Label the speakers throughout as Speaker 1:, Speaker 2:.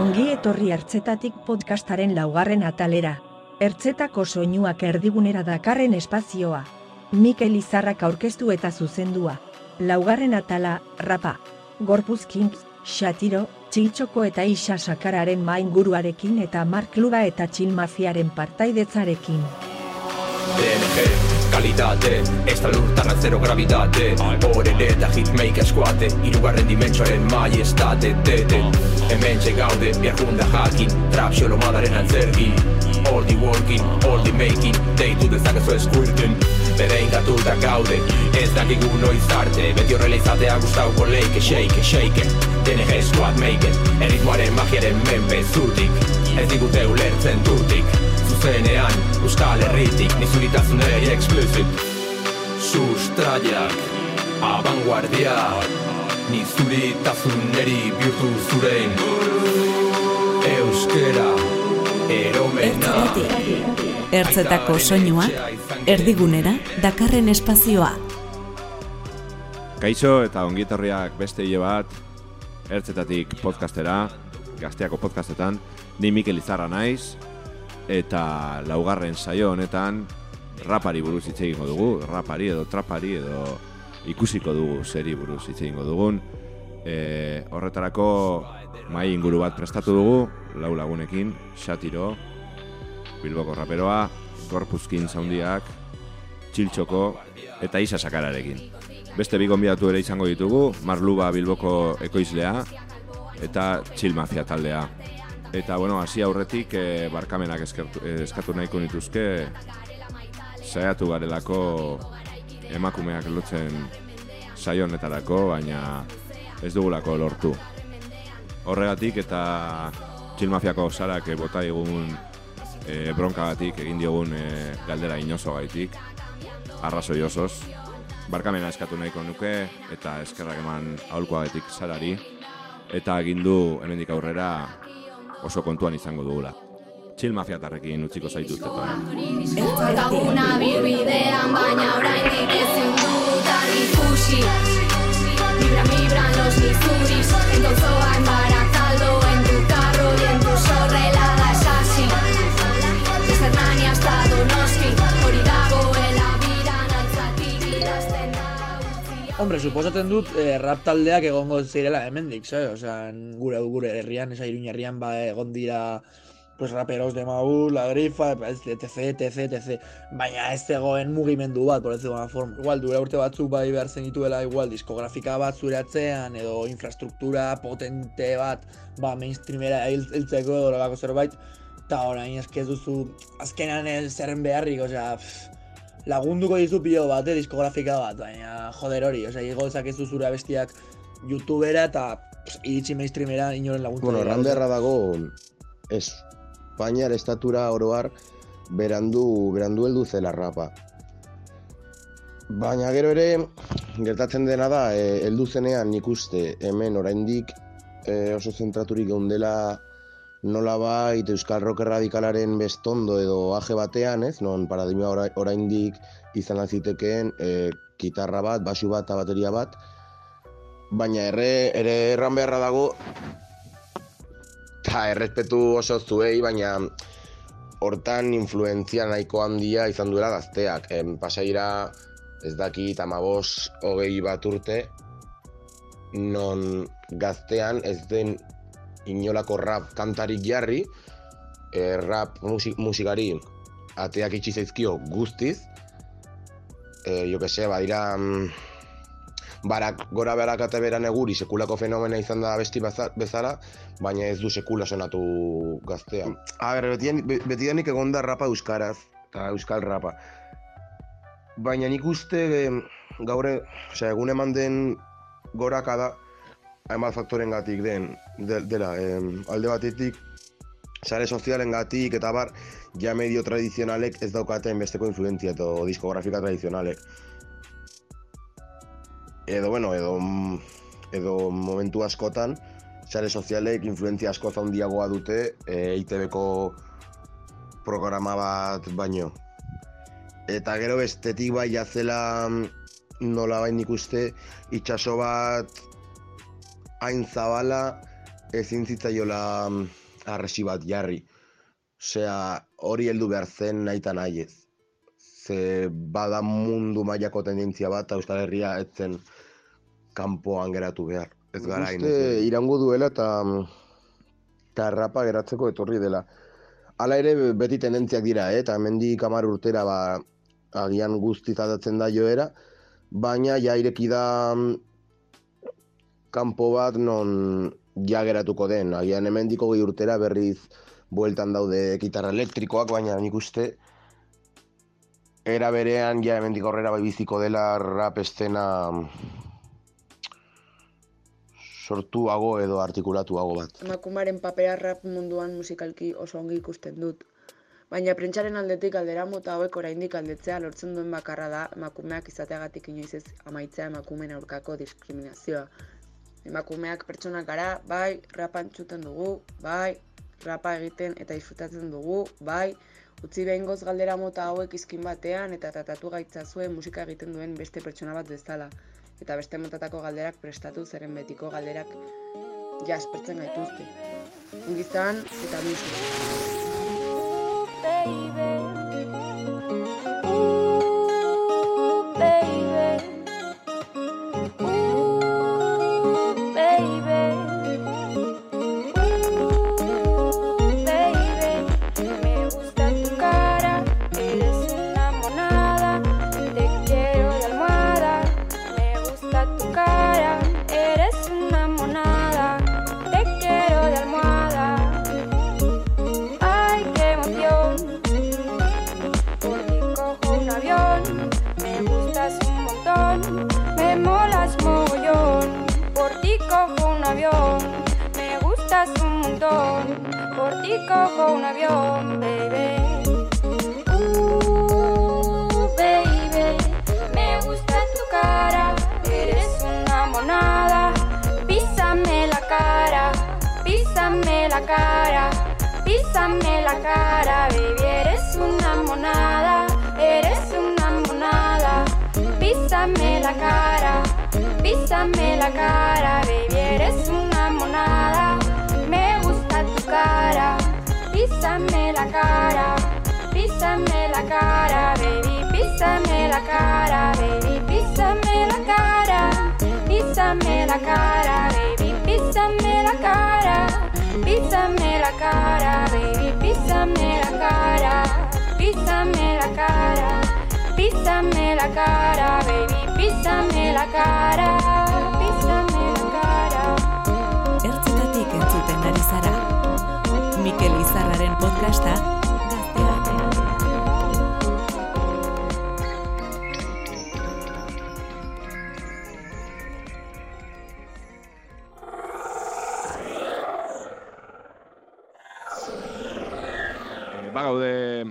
Speaker 1: Ongi etorri ertzetatik podcastaren laugarren atalera. Ertzetako soinuak erdigunera dakarren espazioa. Mikel Izarrak aurkeztu eta zuzendua. Laugarren atala, rapa. Gorpuzkin, xatiro, txiltxoko eta isa sakararen main guruarekin eta markluba eta txilmafiaren partaidetzarekin.
Speaker 2: DNG, kalitate, da lurtarra zero gravitate. Horen eta hitmaker eskuate, irugarren dimentsoaren maiestate. Tete, hemen gaude, behar junda jakin, trap xolo madaren antzerki All the working, all the making, deitu dezakezu eskurten Berein gatuta gaude, ez dakigu noiz arte. Beti horrela izatea gustauko leike, shake, shake. DNG squad make, erritmoaren magiaren menpe zutik. Ez digute ulertzen tutik zuzenean Euskal Herritik nizuritasunei explicit. Sustraiak Abanguardia. Nizuritasuneri bihurtu zuren Euskera Eromena.
Speaker 3: Ertzetako soinuak erdigunera dakarren espazioa.
Speaker 4: Kaixo eta ongietorriak beste hile bat. Ertzetatik podcastera, gazteako podcastetan, ni Mikel Izarra naiz, eta laugarren saio honetan rapari buruz hitz egingo dugu, rapari edo trapari edo ikusiko dugu seri buruz hitz egingo dugun. E, horretarako mai inguru bat prestatu dugu, lau lagunekin, Xatiro, Bilboko raperoa, Gorpuzkin zaundiak, Txiltxoko eta Isa Sakararekin. Beste bi gonbidatu ere izango ditugu, Marluba Bilboko ekoizlea eta Txil Mafia taldea. Eta, bueno, hasi aurretik e, barkamenak eskertu, eh, eskatu nahiko nituzke saiatu garelako emakumeak lotzen saionetarako, baina ez dugulako lortu. Horregatik eta txilmafiako sarak bota egun e, bronkagatik egin diogun e, galdera inozo gaitik, arrazoi osoz. Barkamena eskatu nahiko nuke eta eskerrak eman aholkoagatik sarari eta agindu hemendik aurrera oso kontuan izango dugula. Txil mafiatarrekin utziko zaituzte
Speaker 5: Ezaguna bibidean baina orain ezin dudan ikusi Vibra, vibran los mizuris En gozoa
Speaker 6: Hombre, suposatzen dut eh, rap taldeak egongo zirela hemendik, ¿sabes? O sea, gure gure herrian, esa iruña herrian ba egon dira pues raperos de Maús, La Grifa, etc, etc, etc. Baina ez zegoen mugimendu bat, por decirlo forma. Igual, dura urte batzuk bai behar zen dituela, igual, diskografika bat zure atzean, edo infrastruktura potente bat, ba, mainstreamera hiltzeko edo lagako zerbait. Eta orain eske duzu, azkenan zerren beharrik, osea, pff, lagunduko dizu pilo bat, eh, diskografika bat, baina joder hori, osea, igo dezakezu zure abestiak youtubera eta iritsi mainstreamera inoren laguntza.
Speaker 7: Bueno, erran beharra dago, Espainiar estatura oroar berandu, berandu heldu zela rapa. Baina gero ere, gertatzen dena da, e, heldu zenean nik uste hemen oraindik e, oso zentraturik geundela bait Euskal Rock Radikalaren bestondo edo aje batean, ez? Non paradigma ora- oraindik izan azitekeen e, gitarra bat, basu bat eta bateria bat. Baina erre, ere erran beharra dago, eta errespetu oso zuei, baina hortan influentzia nahiko handia izan duela gazteak. Em, pasaira ez daki tamabos hogei bat urte, non gaztean ez den inolako rap kantarik jarri, e, rap musik, musikari ateak itxi zaizkio guztiz, e, jo que se, badira mm, barak, gora berak eta beran eguri sekulako fenomena izan da besti bezala, baina ez du sekula sonatu gaztea. A ber, betidan- be- betidanik egon da rapa euskaraz, eta euskal rapa. Baina nik uste e, gaur, egun eman den goraka da, hainbat faktoren gatik den, de, dela, em, alde batetik, sare sozialen gatik eta bar, ja medio tradizionalek ez daukaten besteko influentzia edo diskografika tradizionalek. Edo, bueno, edo, mm, edo momentu askotan, sare sozialek influentzia asko handiagoa dute e, ITB-ko programa bat baino. Eta gero bestetik bai jazela mm, nola bain ikuste itxaso bat hain zabala ezin zitzaiola mm, arresi bat jarri. Osea, hori heldu behar zen nahi eta nahi ez. Ze bada mundu mailako tendentzia bat, Euskal Herria ez zen kanpoan geratu behar. Ez gara hain. Uste irango duela eta eta rapa geratzeko etorri dela. Hala ere beti tendentziak dira, eh? eta hemendik hamar urtera ba, agian guztiz aldatzen da joera, baina ja ireki da mm, kanpo bat non ja geratuko den. Agian hemendiko gehi urtera berriz bueltan daude gitarra elektrikoak, baina nik uste era berean ja hemendik aurrera bai biziko dela rap estena sortuago edo artikulatuago bat.
Speaker 8: emakumaren papera rap munduan musikalki oso ongi ikusten dut. Baina prentsaren aldetik aldera mota hauek oraindik aldetzea lortzen duen bakarra da emakumeak izateagatik inoiz ez amaitzea emakumeen aurkako diskriminazioa. Emakumeak pertsonak gara, bai, rapa entzuten dugu, bai, rapa egiten eta disfrutatzen dugu, bai, utzi behingoz galdera mota hauek izkin batean eta tratatu gaitzazue musika egiten duen beste pertsona bat bezala. Eta beste motatako galderak prestatu zeren betiko galderak jaspertzen gaituzte. Ongizan eta musika.
Speaker 9: Me písame la cara, baby. Eres una monada. Me gusta tu cara, písame la cara, písame la cara, baby, písame la cara, baby, písame la cara, písame la cara, baby, písame la cara, písame la cara, baby, písame la cara, písame la cara, písame la cara, baby, písame la cara,
Speaker 3: podcasta Gaztea.
Speaker 4: E, bagaude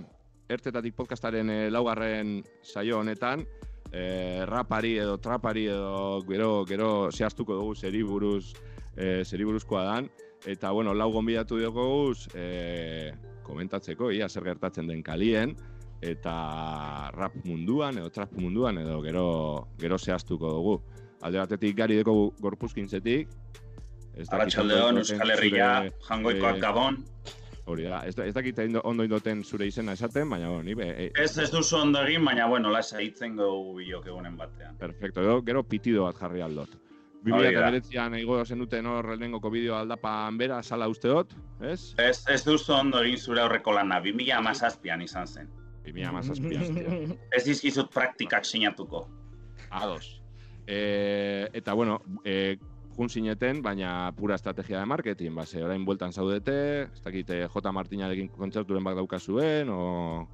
Speaker 4: ertzetatik podcastaren e, laugarren saio honetan, e, rapari edo trapari edo gero, gero zehaztuko dugu zeri buruz, e, zeri buruzkoa dan, eta bueno, lau gonbidatu dugu e, komentatzeko, ia zer gertatzen den kalien, eta rap munduan edo trap munduan edo gero, gero zehaztuko dugu. Alde batetik gari deko gorpuzkintzetik,
Speaker 10: Arratxaldeon, Euskal Herria, jangoikoak
Speaker 4: eh,
Speaker 10: Gabon.
Speaker 4: Hori da, ez, ez dakit ondo indoten zure izena esaten, baina bueno, ni e,
Speaker 10: Ez ez duzu ondo egin, baina bueno, lasa hitzen gogu bilok egunen batean.
Speaker 4: perfecto, gero, gero pitido bat jarri aldot.
Speaker 10: Hori da.
Speaker 4: 2009an igo zenuten hor lehenengoko bideo aldapan bera, sala usteot, ez?
Speaker 10: Ez, ez duzu ondo egin zure aurreko lana, 2000 amazazpian izan zen.
Speaker 4: 2017.
Speaker 10: Ez dizkizut praktikak sinatuko.
Speaker 4: Ados. E, eta bueno, e, jun zineten, baina pura estrategia de marketing, base, orain bueltan zaudete, ez dakit eh, J. Martinarekin kontzerturen bat daukazuen, o...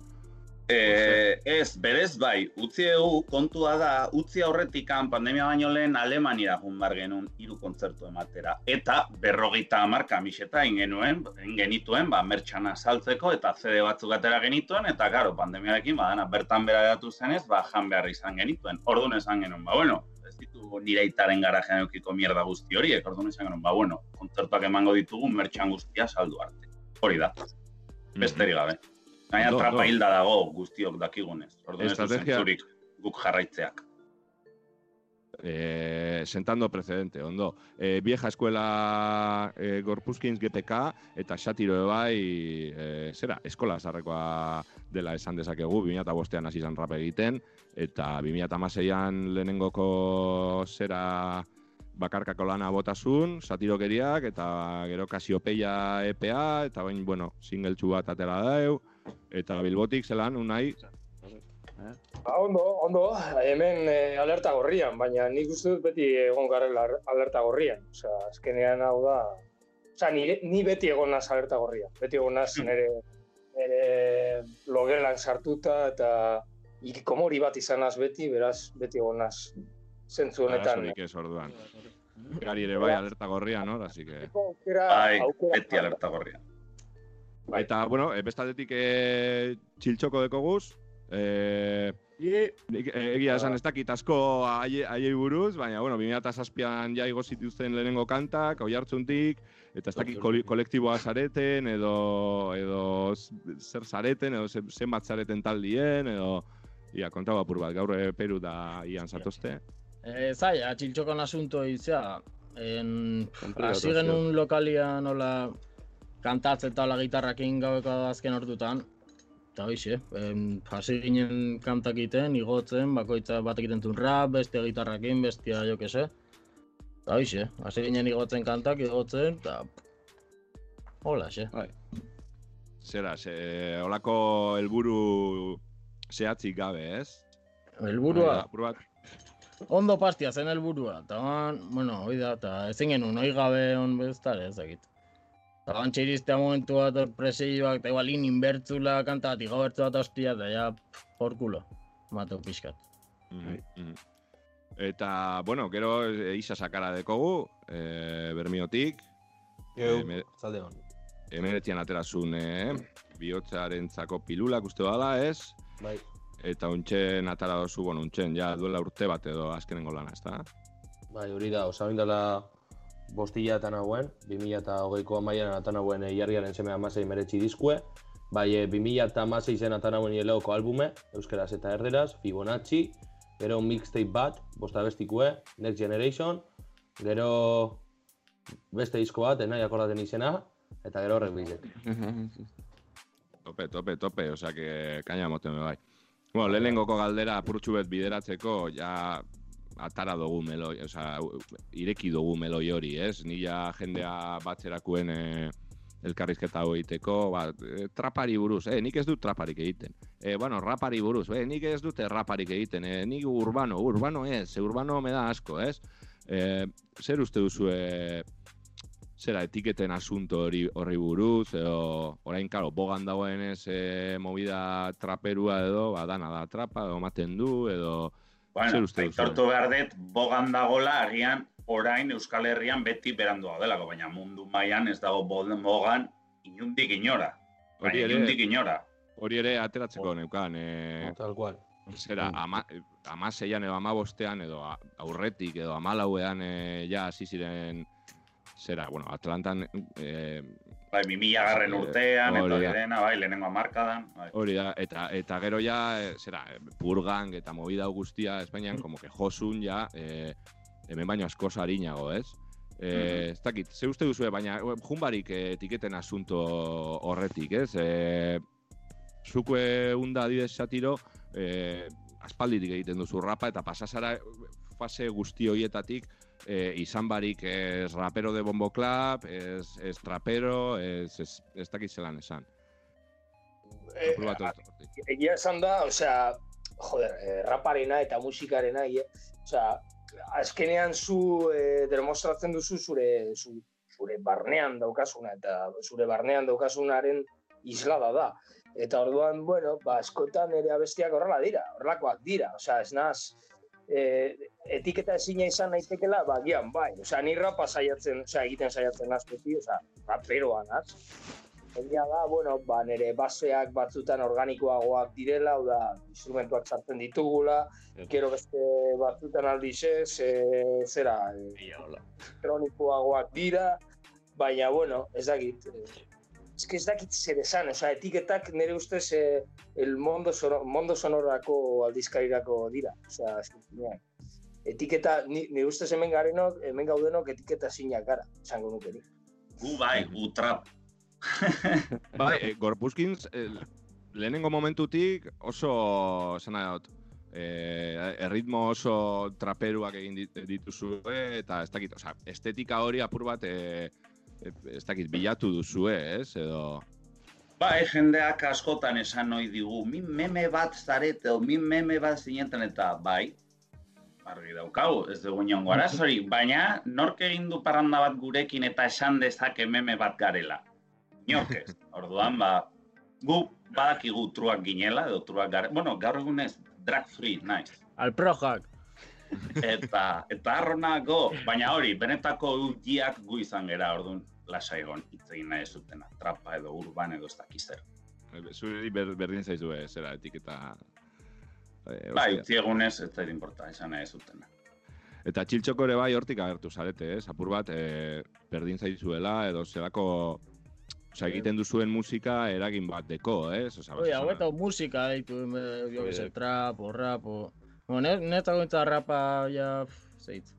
Speaker 10: E, ez, berez bai, utzi egu kontua da, utzi aurretikan pandemia baino lehen Alemaniara joan bar genuen hiru kontzertu ematera. Eta berrogeita hamar kamiseta egin genuen, egin genituen, ba, mertxana saltzeko eta CD batzuk atera genituen, eta karo, pandemiarekin badana bertan bera geratu zenez, ba, jan behar izan genituen. Orduan esan genuen, ba, bueno, ez ditugu nire aitaren garajean eukiko mierda guzti horiek, orduan esan genuen, ba, bueno, kontzertuak emango ditugu mertxan guztia saldu arte. Hori da, besterik gabe. Gaina trapa hilda dago guztiok dakigunez. Orduan ez du
Speaker 4: Estrategia-
Speaker 10: zentzurik guk jarraitzeak.
Speaker 4: eh, sentando precedente, ondo. Eh, vieja eskuela eh, Gorpuzkins GPK eta Xatiro bai, eh, zera, eskola zarrekoa dela esan dezakegu, 2005ean hasi izan rap egiten, eta 2006an lehenengoko zera bakarkako lana botasun, satirokeriak, eta gero kasiopeia EPA, eta bain, bueno, singeltsu bat atera dau, eta bilbotik zelan, unai,
Speaker 11: Ba, ondo, ondo, hemen eh, alerta gorrian, baina nik uste dut beti egon garela alerta gorrian. Osea, azkenean hau da... Osea, ni, ni beti egon naz alerta gorrian. Beti egon naz nire, nire logelan sartuta eta ikikomori bat izan naz beti, beraz, beti egon naz zentzu honetan.
Speaker 4: arazorik ez orduan. Gari ere bai alerta gorria, no? Así que...
Speaker 10: Bai, beti alerta gorria.
Speaker 4: Eta, bueno, e, bestaldetik e, txiltxoko deko guz. E, e, egia esan ez dakit asko haie- haiei buruz, baina, bueno, 2007an ja igo zituzten lehenengo kantak, oi hartzuntik, eta ez dakit kolektiboa zareten, edo, edo zer zareten, edo ze- zenbat zareten taldien, edo... Ia, kontau apur bat, gaur Peru da ian zatozte.
Speaker 12: Eh, zaila, txiltxokon asunto izea. En, hasi genuen lokalia nola kantatzen eta la gitarrakin gaueko azken ordutan. Eta hoxe, em, hasi ginen kantak egiten, igotzen, bakoitza bat egiten zuen rap, beste gitarrakin, bestia jo que se. Eta hoxe, hasi ginen igotzen kantak, igotzen, eta... Hola, xe.
Speaker 4: Zera, ze, olako helburu zehatzik gabe, ez?
Speaker 12: Helburua?
Speaker 4: Bai, apur bat,
Speaker 12: Ondo pastia zen helburua, eta ban, bueno, hoi da, eta ezin genuen, hoi gabe on beztare, ezakit. Eta ban txiristea momentu bat hor presioak, eta igual in inbertzula kanta bat, igau bertzu bat hostia, eta ja, kulo, mateu pixkat.
Speaker 4: Mhm, mhm. Eta, bueno, gero e, isa sakara dekogu, e, bermiotik.
Speaker 13: Eu,
Speaker 4: Eme-
Speaker 13: zalde hon.
Speaker 4: Emeretzian aterazun, eh? Bihotzaren pilulak uste bada, ez?
Speaker 13: Bai.
Speaker 4: Eta untxen atara dozu, bueno, untxen, ja, duela urte bat edo azkenengo lana, ezta?
Speaker 13: Bai, hori da, osa dela bostila eta nagoen, 2008ko amaian eta nagoen jarriaren seme amasei meretzi diskue, bai, e, 2006 zen eta nagoen hieleoko albume, euskeraz eta erderaz, Fibonacci, gero mixtape bat, bosta bestikue, Next Generation, gero beste disko bat, enai akordaten izena, eta gero horrek bizek.
Speaker 4: Tope, tope, tope, osea, que kaina moten bai. Bueno, lehenengoko galdera apurtxu bet bideratzeko, ja atara dugu meloi, osea, ireki dugu meloi hori, ez? Ni ja jendea batzerakuen eh, elkarrizketa egiteko, ba, eh, trapari buruz, eh, nik ez dut traparik egiten. Eh, bueno, rapari buruz, eh, nik ez dute raparik egiten, eh, nik urbano, urbano ez, urbano me da asko, ez? Eh, zer uste duzu, eh, zera etiketen asunto hori horri buruz, edo orain, karo, bogan dagoenez e, movida traperua edo, ba, dana da trapa, edo maten du, edo...
Speaker 10: Bueno,
Speaker 4: zer uste duzu?
Speaker 10: aitortu behar dut, bogan dagola, agian orain Euskal Herrian beti berandu delako, baina mundu mailan ez dago bogan inundik inora.
Speaker 4: Hori
Speaker 10: Baina
Speaker 4: ere-
Speaker 10: inundik inora.
Speaker 4: Hori ere ateratzeko neukan, e,
Speaker 13: Tal cual.
Speaker 4: zera, ama, amaseian edo amabostean edo a- aurretik edo amalauean e, ja hasi ziren, zera, bueno, Atlantan... E,
Speaker 10: Bai, 2000 garren urtean, eta
Speaker 4: Hori
Speaker 10: dena, bai, lehenengo amarkadan. Bai.
Speaker 4: Hori da, eta, eta gero ja, e, zera, purgang eta movida guztia Espainian, como que josun ja, e, hemen baino askoz harinago, ez? E, ez dakit, ze uste duzu, baina junbarik etiketen asunto horretik, ez? E, zukue unda adibidez satiro, e, aspalditik egiten duzu rapa eta pasazara fase guzti horietatik e, izan barik ez rapero de Bombo Club, ez, ez trapero, ez, ez, ez dakit zelan esan.
Speaker 11: Eh,
Speaker 4: hortik.
Speaker 11: egia esan da, osea, joder, eh, raparena eta musikarena, ie, osea, azkenean zu eh, demostratzen duzu zure, zu, zure barnean daukasuna, eta zure barnean daukasunaren islada da. Eta orduan, bueno, ba, askotan ere abestiak horrela dira, horrelakoak dira, osea, ez naz, eh, etiketa ezina izan naitekela, ba, gian, bai, osea, ni rapa saiatzen, osea, egiten saiatzen naz beti, osea, raperoa naz, Egia da, bueno, ba, nire baseak batzutan organikoagoak direla, hau da, instrumentuak sartzen ditugula, gero beste batzutan aldiz ez, e, zera, e, elektronikoagoak dira, baina, bueno, ez dakit, e, que ez dakit zer esan, oza, etiketak nire ustez e, el mondo, sonor, mondo sonorako aldizkarirako dira, oza, ez finean. etiketa, ni, ni ustez hemen garenok, hemen gaudenok etiketa zinak gara, esango nuke nik.
Speaker 10: Gu bai, gu trap.
Speaker 4: Bai, e, gorpuzkintz, e, lehenengo momentutik oso, nahi dut, e, erritmo oso traperuak egin dit- dituzue, eta ez dakit, osea, estetika hori apur bat, e, e, ez dakit, bilatu duzue, ez, edo...
Speaker 10: Bai, jendeak askotan esan ohi digu, min meme bat zarete, o min meme bat zineten eta bai, argi daukagu, ez dugu inongo arazorik, baina nork egin du parranda bat gurekin eta esan dezake meme bat garela. Inork ez. Orduan, ba, gu badakigu truak ginela, edo truak gare, bueno, gaur egunez drag free, naiz.
Speaker 12: Alprojak.
Speaker 10: Eta, eta arronako, baina hori, benetako ugiak gu izan gera, orduan, lasa egon hitz egin nahi ez zutena, trapa edo urban edo ez dakiz zer.
Speaker 4: Zuri ber, berdin zaizue, zera, etiketa... E,
Speaker 10: Bai, utzi egunez, ez zait inporta, izan nahi ez zutena.
Speaker 4: Eta txiltxoko ere bai hortik agertu zarete, ez? Apur bat, e, berdin zaizuela, edo zelako... Osa, egiten duzuen musika eragin bat deko, ez? Osa,
Speaker 12: Oi, hau eta musika deitu, eh, jo
Speaker 4: Bai.
Speaker 12: trap, o rap, o... Bueno, net, netzako entza rapa, ja, zeit.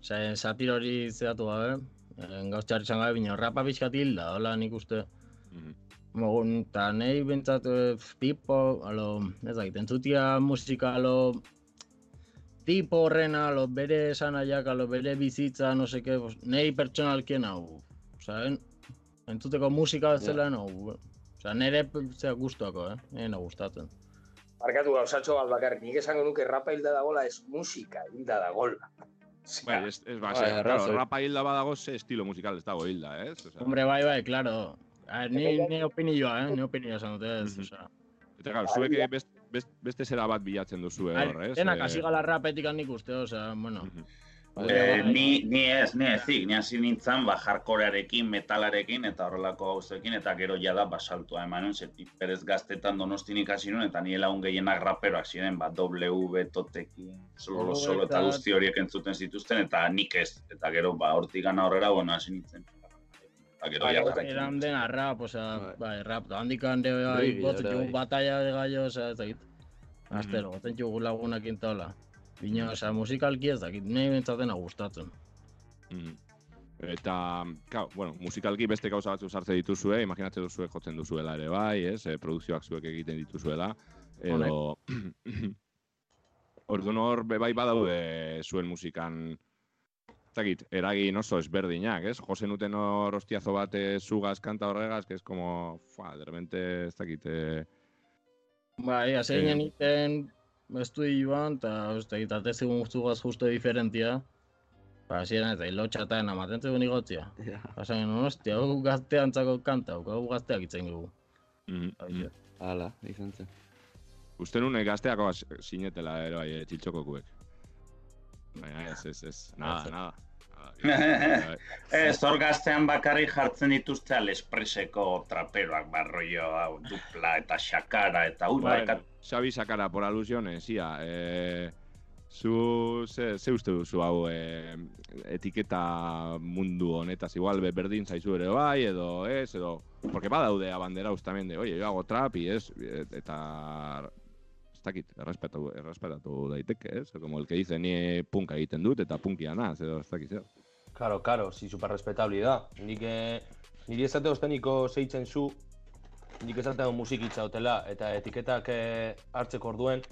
Speaker 12: Osa, satir hori zehatu gabe, eh, gauztxar izan gabe, bina rapa pixkat hilda, hola nik uste. Mogun, eta nahi bentsat, eh, tipo, alo, ez dakit, entzutia musika, alo, tipo horrena, alo, bere esanaiak, alo, bere bizitza, no seke, pues, nahi pertsonalkien hau, Osa, en, entzuteko musika bezala, no, Osa, nire zera gustuako, eh? Nire gustatzen.
Speaker 11: Barkatu gauzatxo bat bakarrik, nik esango nuke rapa hilda dagola ez musika hilda dagola.
Speaker 4: Bai, ez, ez ba,
Speaker 12: Bai,
Speaker 4: claro, rapa hilda badago ze estilo musikal ez dago hilda, ez? Osea,
Speaker 12: Hombre, bai, bai, claro. A ni, ni opinioa, eh? Ni opinioa esan dute ez, osea.
Speaker 4: Eta, claro, zuek best, best, beste zera bat bilatzen duzue hor, ez?
Speaker 12: Denak
Speaker 4: Eh,
Speaker 12: hasi gala rapetik nik uste, osea, bueno.
Speaker 10: Eh, ni, ni ez, ni ezik, ni hasi nintzen ba, hardcorearekin, metalarekin eta horrelako gauzekin eta gero jada basaltua eman nuen, zeti perez gaztetan donostin ikasi nuen eta ni lagun gehienak raperoak ziren, ba, W, Totekin, solo,
Speaker 12: W
Speaker 10: solo eta guzti horiek entzuten zituzten eta nik ez, eta gero ba, hortik gana horrera, bueno, hasi nintzen. Eta gero ja rapekin.
Speaker 12: Eran dena rap, osea, bai, rap, da handik hande bai,
Speaker 10: Bai,
Speaker 12: botzen
Speaker 10: bai.
Speaker 12: txugu batalla de gallo, osea, ez dakit. Astero, botzen txugu lagunakin taula. Bina, osea, musikalki ez dakit, nahi bentsatena gustatzen.
Speaker 4: Mhm. Eta, claro, bueno, musikalki beste gauza batzu sartze dituzue, imaginatzen duzue jotzen duzuela ere bai, ez? E, produkzioak zuek egiten dituzuela, edo... Orduan hor, bai badaude zuen musikan, ez dakit, eragin oso ezberdinak, ez? Josen uten hor hostiazo bat eh, zugaz kanta horregaz, que es como, fa, de repente, ez dakit, eh,
Speaker 12: Bai, hasi
Speaker 4: Eh.
Speaker 12: Iten estudioan, eta ez dakit, ate zegoen guztugaz justo diferentia. Ba, ginen eta hilotxatan amaten zegoen igotzia. Pasa ginen, ostia, hau gazteantzako kanta, hau gazteak itzen dugu.
Speaker 4: Mm,
Speaker 14: Hala, izan zen.
Speaker 4: Uste nuen gazteako az- sinetela ere bai, eh, txiltxokokuek. Baina ez, ez, ez, nada, nada.
Speaker 10: Ez, hor gaztean bakarrik jartzen dituzte Alespreseko traperoak, barroio, hau, dupla eta xakara eta ui,
Speaker 4: Bueno,
Speaker 10: bai,
Speaker 4: Xabi Sakara, por alusiones, ia. Eh, zu, ze, ze uste duzu hau eh, etiketa mundu honetaz, igual be- berdin zaizu ere bai, edo ez, edo... Porque badaude abanderauz también de, oye, yo hago trap y es, eta... Ez dakit, errespetatu, errespetatu daiteke, ez? Como el que dice, ni punka egiten dut, eta punkia naz, edo ez dakit zer.
Speaker 13: Karo, karo, si super respetable da. Nik, eh, niri esate osteniko zeitzen zu, nik esate musikitza hotela, eta etiketak eh, hartzeko orduen,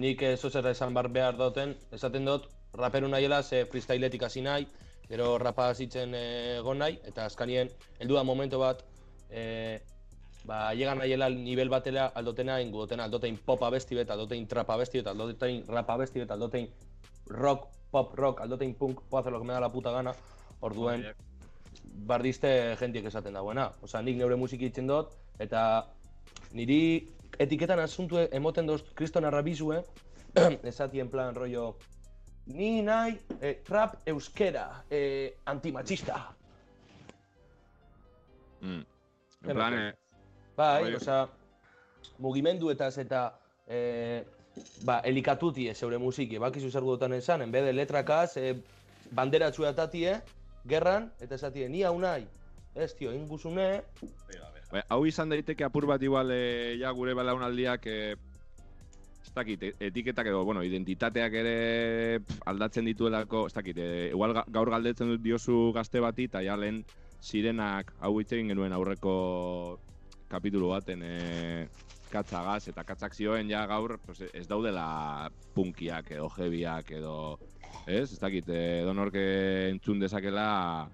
Speaker 13: nik eh, zozer esan bar behar dauten, esaten dut, raperu nahiela, ze freestyletik hasi nahi, gero rapa hasitzen eh, egon nahi, eta azkanien, heldu da momento bat, eh, ba, llegan nahiela nivel batela aldotena ingudotena, aldotein popa besti bet, aldotein trapa besti bet, aldotein rapa besti bet, aldotein rock, pop rock, aldotein punk, puedo hacer lo que me da la puta gana, orduen, bardizte jentiek esaten dagoena. Osea, nik neure musiki itzen dut, eta niri etiketan asuntu emoten doz kriston arrabizue, esati en plan rollo, ni nahi eh, rap euskera, eh, antimachista.
Speaker 4: Mm. En plan, eh,
Speaker 13: Bai,
Speaker 4: Bai.
Speaker 13: osea, mugimenduetaz eta eh, ba, elikatutie zeure musiki, bakizu zer dutan esan, en de letrakaz, eh, bandera txuatatie, gerran, eta esatie, ni hau nahi, ez tio, inguzune,
Speaker 4: Bai, hau izan daiteke apur bat igual eh, ja gure belaunaldiak eh, ez dakit, e- etiketak edo, bueno, identitateak ere pf, aldatzen dituelako, ez dakit, e, igual ga- gaur galdetzen dut diozu gazte bati, eta ja lehen sirenak hau hitz egin genuen aurreko kapitulu baten e, katzagaz, eta katzak zioen ja gaur pues, ez daudela punkiak edo jebiak edo, ez? Ez dakit, edo norke entzun dezakela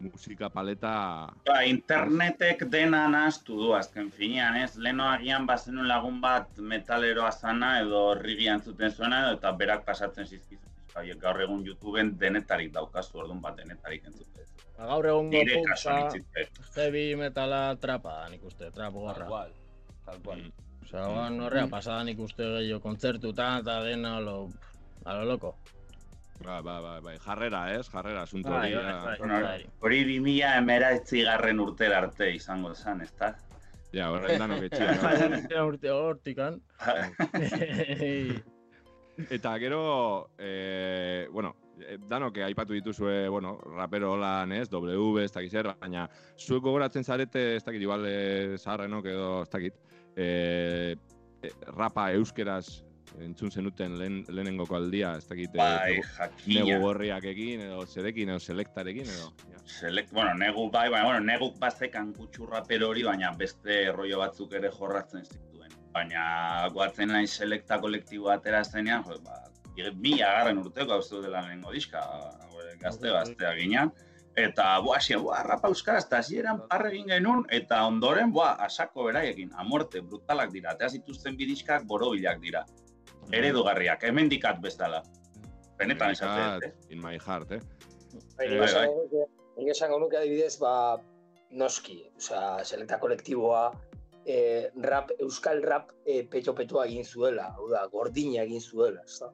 Speaker 4: musika paleta
Speaker 10: Ba, internetek dena nahastu du azken finean, ez? Leno agian bazenun lagun bat metaleroa zana edo rigian zuten zuena edo eta berak pasatzen zizkizu. Haiek gaur egun YouTubeen denetarik daukazu, orduan bat denetarik entzute.
Speaker 12: Ba, gaur egun
Speaker 10: itzite.
Speaker 12: heavy metala trapa nik uste, trap gorra.
Speaker 13: Cual, tal cual.
Speaker 12: Osea, mm. horrea pasada nik uste gehiago kontzertutan eta dena lo, a lo loco.
Speaker 4: Ba, ba, ba, bai, jarrera, ez? Jarrera, asunto
Speaker 12: Bai,
Speaker 4: hori.
Speaker 12: bai, bai.
Speaker 10: Hori 2000 emeratzi garren urtera arte izango zen, ezta?
Speaker 4: Ja, horren danok etxean.
Speaker 12: Urte hortikan.
Speaker 4: Eta gero, eh, bueno, eh, danok aipatu dituzue, bueno, rapero holan, ez, W, ez dakit zer, baina zuek gogoratzen zarete, ez dakit, igual eh, zaharrenok edo, ez dakit, eh, eh, rapa euskeraz entzun zenuten lehen, lehenengoko aldia, ez dakit, eh,
Speaker 10: Bai,
Speaker 4: negu- negu gorriak egin, edo zerekin, edo selektarekin, edo. Ja.
Speaker 10: Select, bueno, negu bai, baina, bueno, neguk bazekan kutxurra pero hori, baina beste rollo batzuk ere jorratzen zituen. Baina, guatzen nahi selekta kolektibo atera zenean, jo, ba, mila garren urteko hau zeudela lehenengo diska, gure gazte gaztea ginen. Eta, boa, xia, boa, rapa euskaraz, eta hasieran parre egin genuen, eta ondoren, boa, asako beraiekin, amuerte, brutalak dira, eta zituzten bidiskak borobilak dira. Eredugarriak, hemendikat bezala. Benetan esatzen, eh?
Speaker 4: In my heart, eh?
Speaker 11: Bai,
Speaker 4: Eh,
Speaker 11: nik
Speaker 4: bai,
Speaker 11: esango nuke- nik esango nuke adibidez, ba, noski, osea, selekta kolektiboa, eh, rap, euskal rap eh, petxo-petxoa egin zuela, hau da, gordina egin zuela, ezta?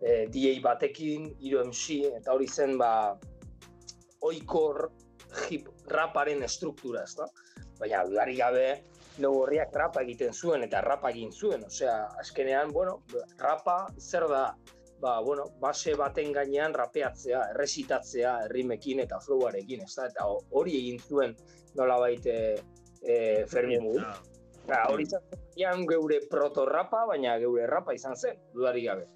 Speaker 11: Eh, DJ batekin, hiru MC, eta hori zen, ba, oikor hip raparen estruktura, ezta? Baina, dudari gabe, Nego horriak rapa egiten zuen eta rapa egin zuen, osea, azkenean, bueno, rapa zer da? Ba, bueno, base baten gainean rapeatzea, erresitatzea, errimekin eta flowarekin, ez da? Eta ho- hori egin zuen nolabait e, e, Fermin Mugu. Ba, hori izan zen geure proto-rapa, baina geure rapa izan zen, dudarik gabe.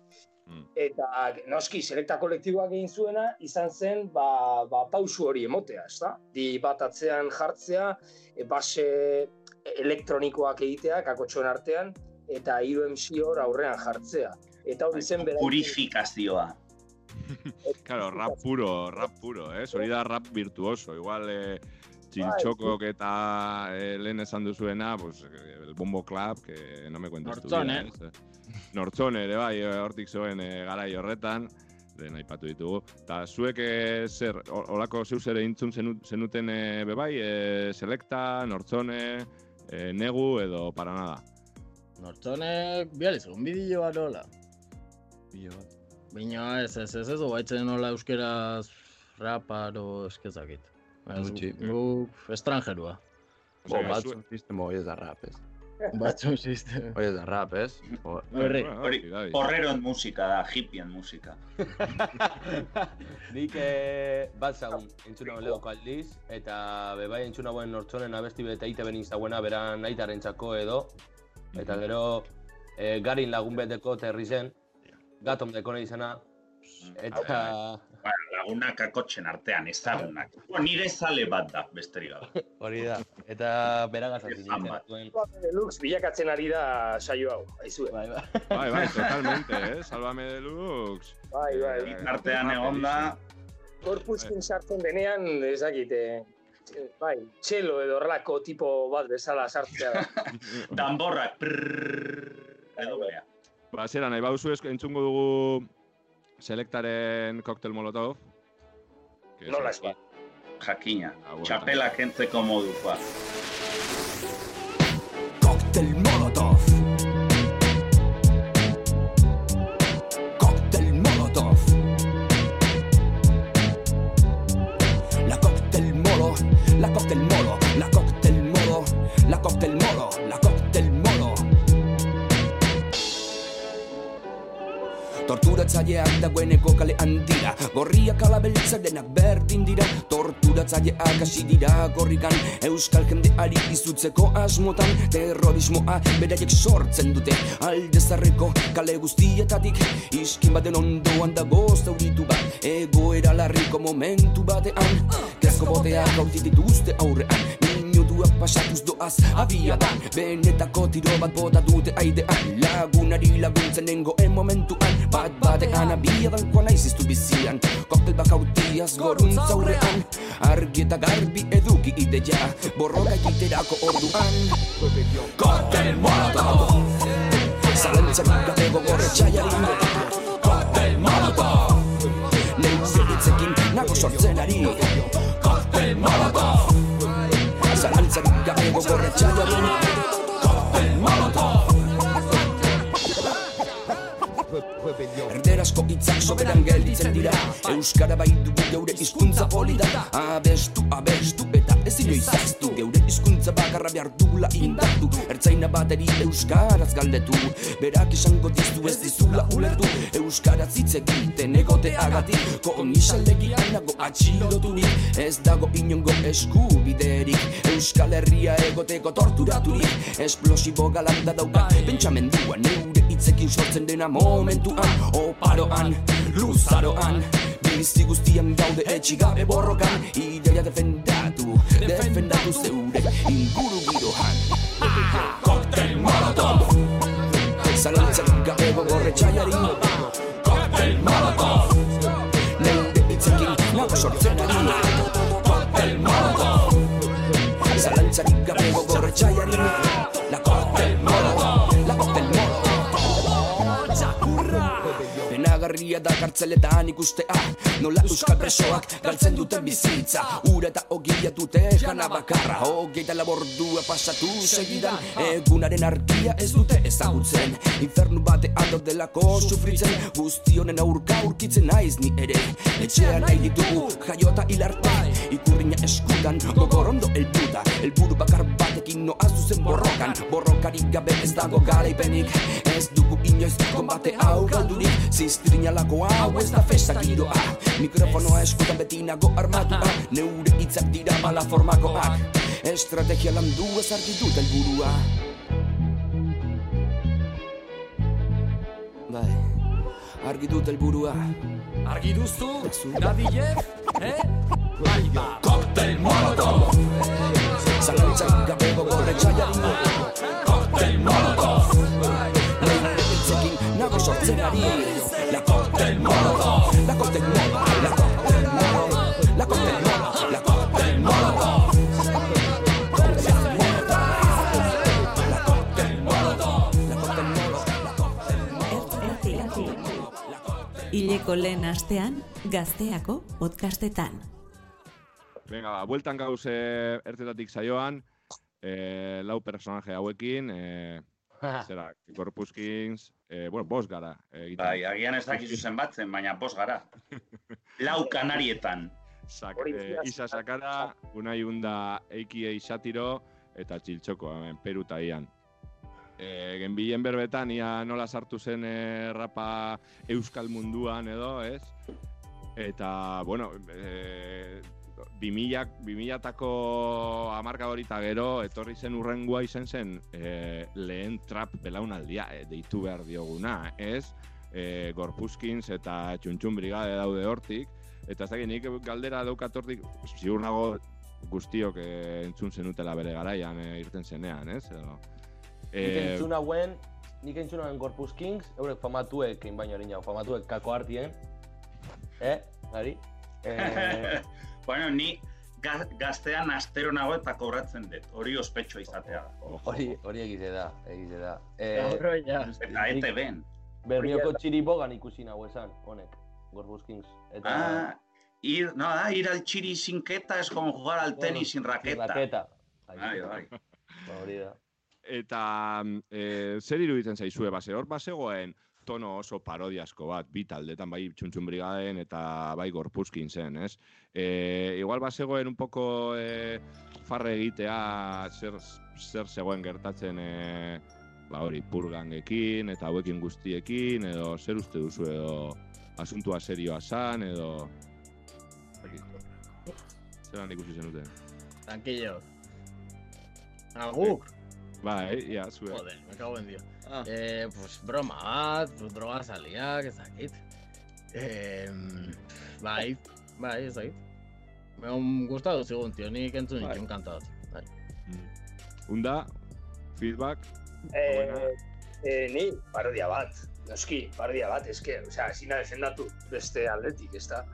Speaker 11: Eta noski selekta kolektiboak egin zuena izan zen ba, ba, pausu hori emotea, ez da? Di bat atzean jartzea, e, base elektronikoak egitea, kakotxoen artean, eta hiru MC hor aurrean jartzea. Eta hori zen bera...
Speaker 10: Purifikazioa.
Speaker 4: Claro, rap puro, rap puro, eh? Hori da rap virtuoso. Igual, eh, txintxokok eta eh, lehen esan duzuena, pues, eh, el Bombo Club, que no me cuentes tu
Speaker 12: Nortzone.
Speaker 4: vida, ez? Nortzone ere bai, eh, hortik zegoen eh, garai horretan, lehen aipatu ditugu. Eta zuek eh, zer, hor- holako zeu zer entzun zenu- zenuten eh, bebai, eh, Selecta, Nortzone, eh, Negu edo para nada.
Speaker 12: Nortzone, bializ, un bideo bat hola.
Speaker 4: Bideo bat.
Speaker 12: Baina ez, ez, ez, ez, baitzen nola euskeraz raparo eskezakit.
Speaker 14: Gutxi.
Speaker 12: Guk estrangerua.
Speaker 14: Bo, batzun sistema hori ez da rap, ez?
Speaker 12: Batzun sistema.
Speaker 14: Hori da rap, ez?
Speaker 10: Hori, horreron musika da, hippien musika.
Speaker 13: Nik eh, bat zagun entzuna lehoko aldiz, eta bebai entzuna buen nortzonen abesti bete ite benin zauena beran aitarentzako edo, eta gero eh, garin lagun beteko terri zen, gatom deko nahi izena, eta...
Speaker 10: Lagunak akotxen artean, ezagunak. Bueno, nire zale bat da, besterik gabe.
Speaker 13: Hori da, eta beragaz hasi nintzen.
Speaker 11: Deluxe bilakatzen ari da saio hau, aizue.
Speaker 13: Bai, bai.
Speaker 4: Bai, bai, totalmente, eh? Salvame Deluxe.
Speaker 11: Bai, bai.
Speaker 10: Artean egon da,
Speaker 11: Korpuskin sartzen denean, ezakit, eh, bai, txelo edo horrelako tipo bat bezala sartzea da.
Speaker 10: danborrak, prrrr, edo bea.
Speaker 4: Ba, zera, nahi bauzu entzungo dugu Selectaren Cocktail Molotov. Que
Speaker 10: Nola
Speaker 4: es-
Speaker 10: ez ba. Jakina,
Speaker 4: bueno,
Speaker 10: txapela kentzeko modukoa.
Speaker 15: Cóctel torturatzaileak dagoeneko kalean dira Gorriak alabeltza denak berdin dira. Torturatzaileak hasi dira gorrikan. Euskal jendeari izutzeko asmotan Terrorismoa beraiek sortzen dute. Alde zarreko kale guztietatik Iskin baten ondoan dago zauritu bat. Egoera larriko momentu batean. Kezko boteak hauti dituzte aurrean Minutuak pasatuz doaz abiadan Benetako tiro bat bota dute aidean Lagunari laguntzen nengoen momentuan Bat batean abiadan koan aiziztu bizian Koktel bak hautiaz goruntz aurrean. Argi eta garbi eduki ideia Borroka egiterako orduan Koktel molotov. Zalantzarik gabe gogorre txaiarin Koktel molotov. Leizeritzekin nago sortzen ari. Koktel molotov Zalantzarik gabe gogorre txaiarin Koktel molotov Erderazko hitzak soberan gelditzen dira. Euskara bai dugu geure hizkuntza polita Abestu, abestu eta ez inoizaztu Geure hizkuntza bakarra behar dugula indartu. Ertzaina bateri euskaraz galdetu. Berak izango dizu ez dizula ulertu. Euskaraz hitz egiten egoteagatik. Komisalegian nago atxiloturik. Ez dago inongo eskubiderik. Euskal Herria egoteko torturaturik. Esplosibo galanda dauka pentsamendua Neure hitzekin sortzen dena momentuan. Oparoan, luzaroan Bizi guztian gaude etxi gabe borrokan. Ideia defendatu, defendatu zeure inguru giroan. Koktel molotov Zalantzak gabe gogorre txaiari. Koktel molotov Neure hitzekin nago sortzen ari. Koktel molotov Zalantzak gabe gogorre txaiari Penagarria da kartzeletan ikustea Nola euskal presoak galtzen duten bizitza. Ura eta ogia dute jana bakarra Hogeita labordua pasatu segidan. Egunaren argia ez dute ezagutzen Infernu batean daudelako sufritzen. Guzti honen aurka aurkitzen naiz ni ere Etxean nahi ditugu jaiota hilarte Ikurriña eskutan gogorondo elbuta Elburu bakar batekin noa zuzen borrokan. Borrokarik gabe ez dago garaipenik Ez dugu inoiz kombate hau galdurik Ziztrinalako hau ez da festa giroa Mikrofonoa eskutan beti nago armatua Neure hitzak dira mala formakoak Estrategia landu ez argi dut elburua Bai, argi dut elburua
Speaker 16: Argi duzu, Davilek, eh? Bai, ba.
Speaker 15: Koktel molotov. Zalantzak gabe gogorre txaiari Koktel molotov. Neure hitzekin nago sortzen ari
Speaker 3: Hileko lehen astean, gazteako podcastetan.
Speaker 4: Venga, ba, bueltan gauz eh, ertzetatik saioan, eh, lau personaje hauekin, eh, zera, Corpus Kings, eh, bueno, bos gara. Eh.
Speaker 10: Bai, agian ez dakizu zenbatzen, baina pos gara. Lau kanarietan.
Speaker 4: Sak, eh, Isa Sakara, Unai Unda, AKA Satiro, eta Txiltxoko, hemen, Peru eta Ian. E, genbilen berbetan, ia nola sartu zen eh, rapa euskal munduan edo, ez? Eta, bueno, e, 2000, 2000-tako amarka hori eta gero, etorri zen urrengua izen zen e, lehen trap belaunaldia, e, deitu behar dioguna, ez? E, Gorpuskins eta Txuntxun Brigade daude hortik, eta ez nik galdera daukat hortik, ziur nago guztiok e, entzun zenutela bere garaian e, irten zenean, ez? Edo,
Speaker 13: Nik entzun hauen, nik entzun hauen Corpus Kings, eurek famatuek, egin baino jau, famatuek kako hartien. Eh, gari? Eh,
Speaker 10: bueno, ni ga- gaztean astero nago eta kobratzen dut, hori ospetsua izatea da.
Speaker 13: hori, hori egize da, egize da.
Speaker 10: Gaur, ja. Eta ete ben.
Speaker 13: Bermioko txiribogan ikusi nago esan, honek, Corpus Kings. Eta,
Speaker 10: Ah, ir, no, ah, ir al chiri sin keta es como jugar al tenis sin raqueta.
Speaker 13: raqueta.
Speaker 10: Bai, bai.
Speaker 13: Ba, hori da.
Speaker 4: Eta e, zer iruditzen zaizue, base hor bazegoen tono oso parodiasko bat, bi taldetan bai txuntxun brigaden eta bai gorpuzkin zen, ez? E, igual bazegoen un poco e, farre egitea zer, zer zegoen gertatzen e, ba hori purgangekin eta hauekin guztiekin edo zer uste duzu edo asuntua serioa zan, edo... ez dakit. Zeran ikusi zenuten.
Speaker 12: Tranquillo. Aguk.
Speaker 4: Bai, ia, zue.
Speaker 12: Joder, me cago en Dios. Eh, pues broma bat, droga saliak, ez dakit. Eh, bai, bai, ez dakit. Me han gustado zigun, tío, nik entzun
Speaker 4: Bai.
Speaker 12: nitu, encantado. Bai.
Speaker 4: Unda, feedback,
Speaker 11: Eh, eh, ni, parodia bat, noski, parodia bat, eske, osea, ezin da defendatu beste aldetik, ez da?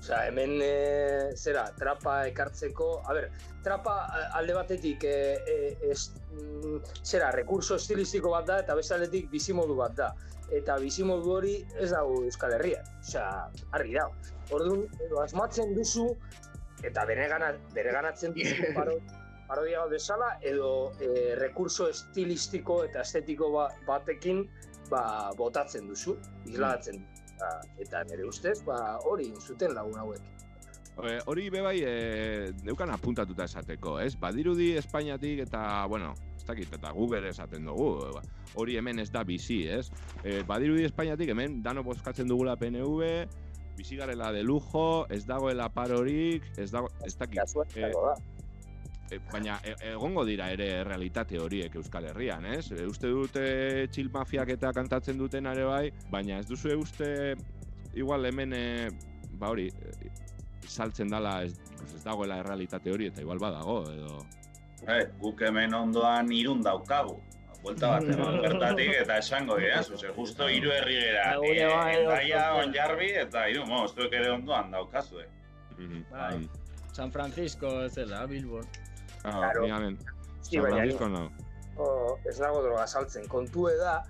Speaker 11: Osea, hemen, e, zera, trapa ekartzeko, a ber, trapa alde batetik, e, e, es, mm, zera, rekurso estilistiko bat da, eta beste aldetik bizimodu bat da. Eta bizimodu hori ez dago Euskal Herrian, osea, argi dago. Orduan, edo asmatzen duzu, eta beregana, bereganatzen duzu paro, parodia bat bezala, edo e, rekurso estilistiko eta estetiko ba, batekin ba, botatzen duzu, isladatzen duzu. Eta, eta nire ustez, ba, hori zuten lagun hauek.
Speaker 4: E, hori bebai e, neukan apuntatuta esateko, ez? Badirudi Espainiatik eta, bueno, ez dakit, eta gu bere esaten dugu, ba, hori hemen ez da bizi, ez? E, badirudi Espainiatik hemen dano bozkatzen dugula PNV, bizi garela de lujo, ez dagoela parorik, ez dago, ez dakit. E, baina e, egongo dira ere realitate horiek Euskal Herrian, ez? E, uste dute chill mafiak eta kantatzen duten are bai, baina ez duzu uste igual hemen e, ba hori e, saltzen dala ez, pues ez dagoela errealitate hori eta igual badago edo
Speaker 10: Eh, guk hemen ondoan irun daukagu. Buelta bat eman bertatik eta esango dira, zuze, justo hiru herri gera. Eh,
Speaker 12: bai,
Speaker 10: Endaia, onjarbi eta hiru, mo, zuek ere ondoan daukazue.
Speaker 12: Bai. San Francisco ez dela, Bilbo.
Speaker 4: Ah,
Speaker 11: Claro. Sí,
Speaker 4: San
Speaker 11: baina
Speaker 4: Francisco
Speaker 11: ni-
Speaker 4: no.
Speaker 11: o, ez nago droga saltzen. Kontue da,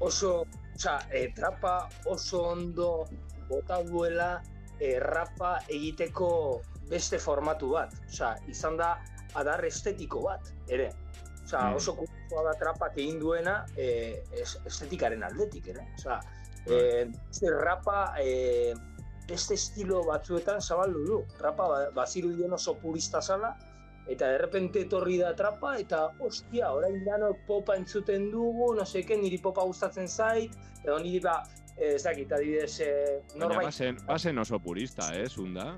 Speaker 11: oso, osea, e, trapa oso ondo bota duela e, rapa egiteko beste formatu bat. Osea, izan da adar estetiko bat, ere. Osea,
Speaker 17: Mm.
Speaker 11: oso kuriosoa da trapak egin duena e, es- estetikaren aldetik, ere. Osea, e, este rapa e, beste estilo batzuetan zabaldu du. Rapa ba- bazirudien oso purista zala, eta de repente etorri da trapa, eta ostia, orain danok popa entzuten dugu, no seke, niri popa gustatzen zait, edo niri ba, eh, ez dakit, adibidez, eh,
Speaker 4: Baina
Speaker 11: norbait...
Speaker 4: bazen, bazen oso purista, ez, unda?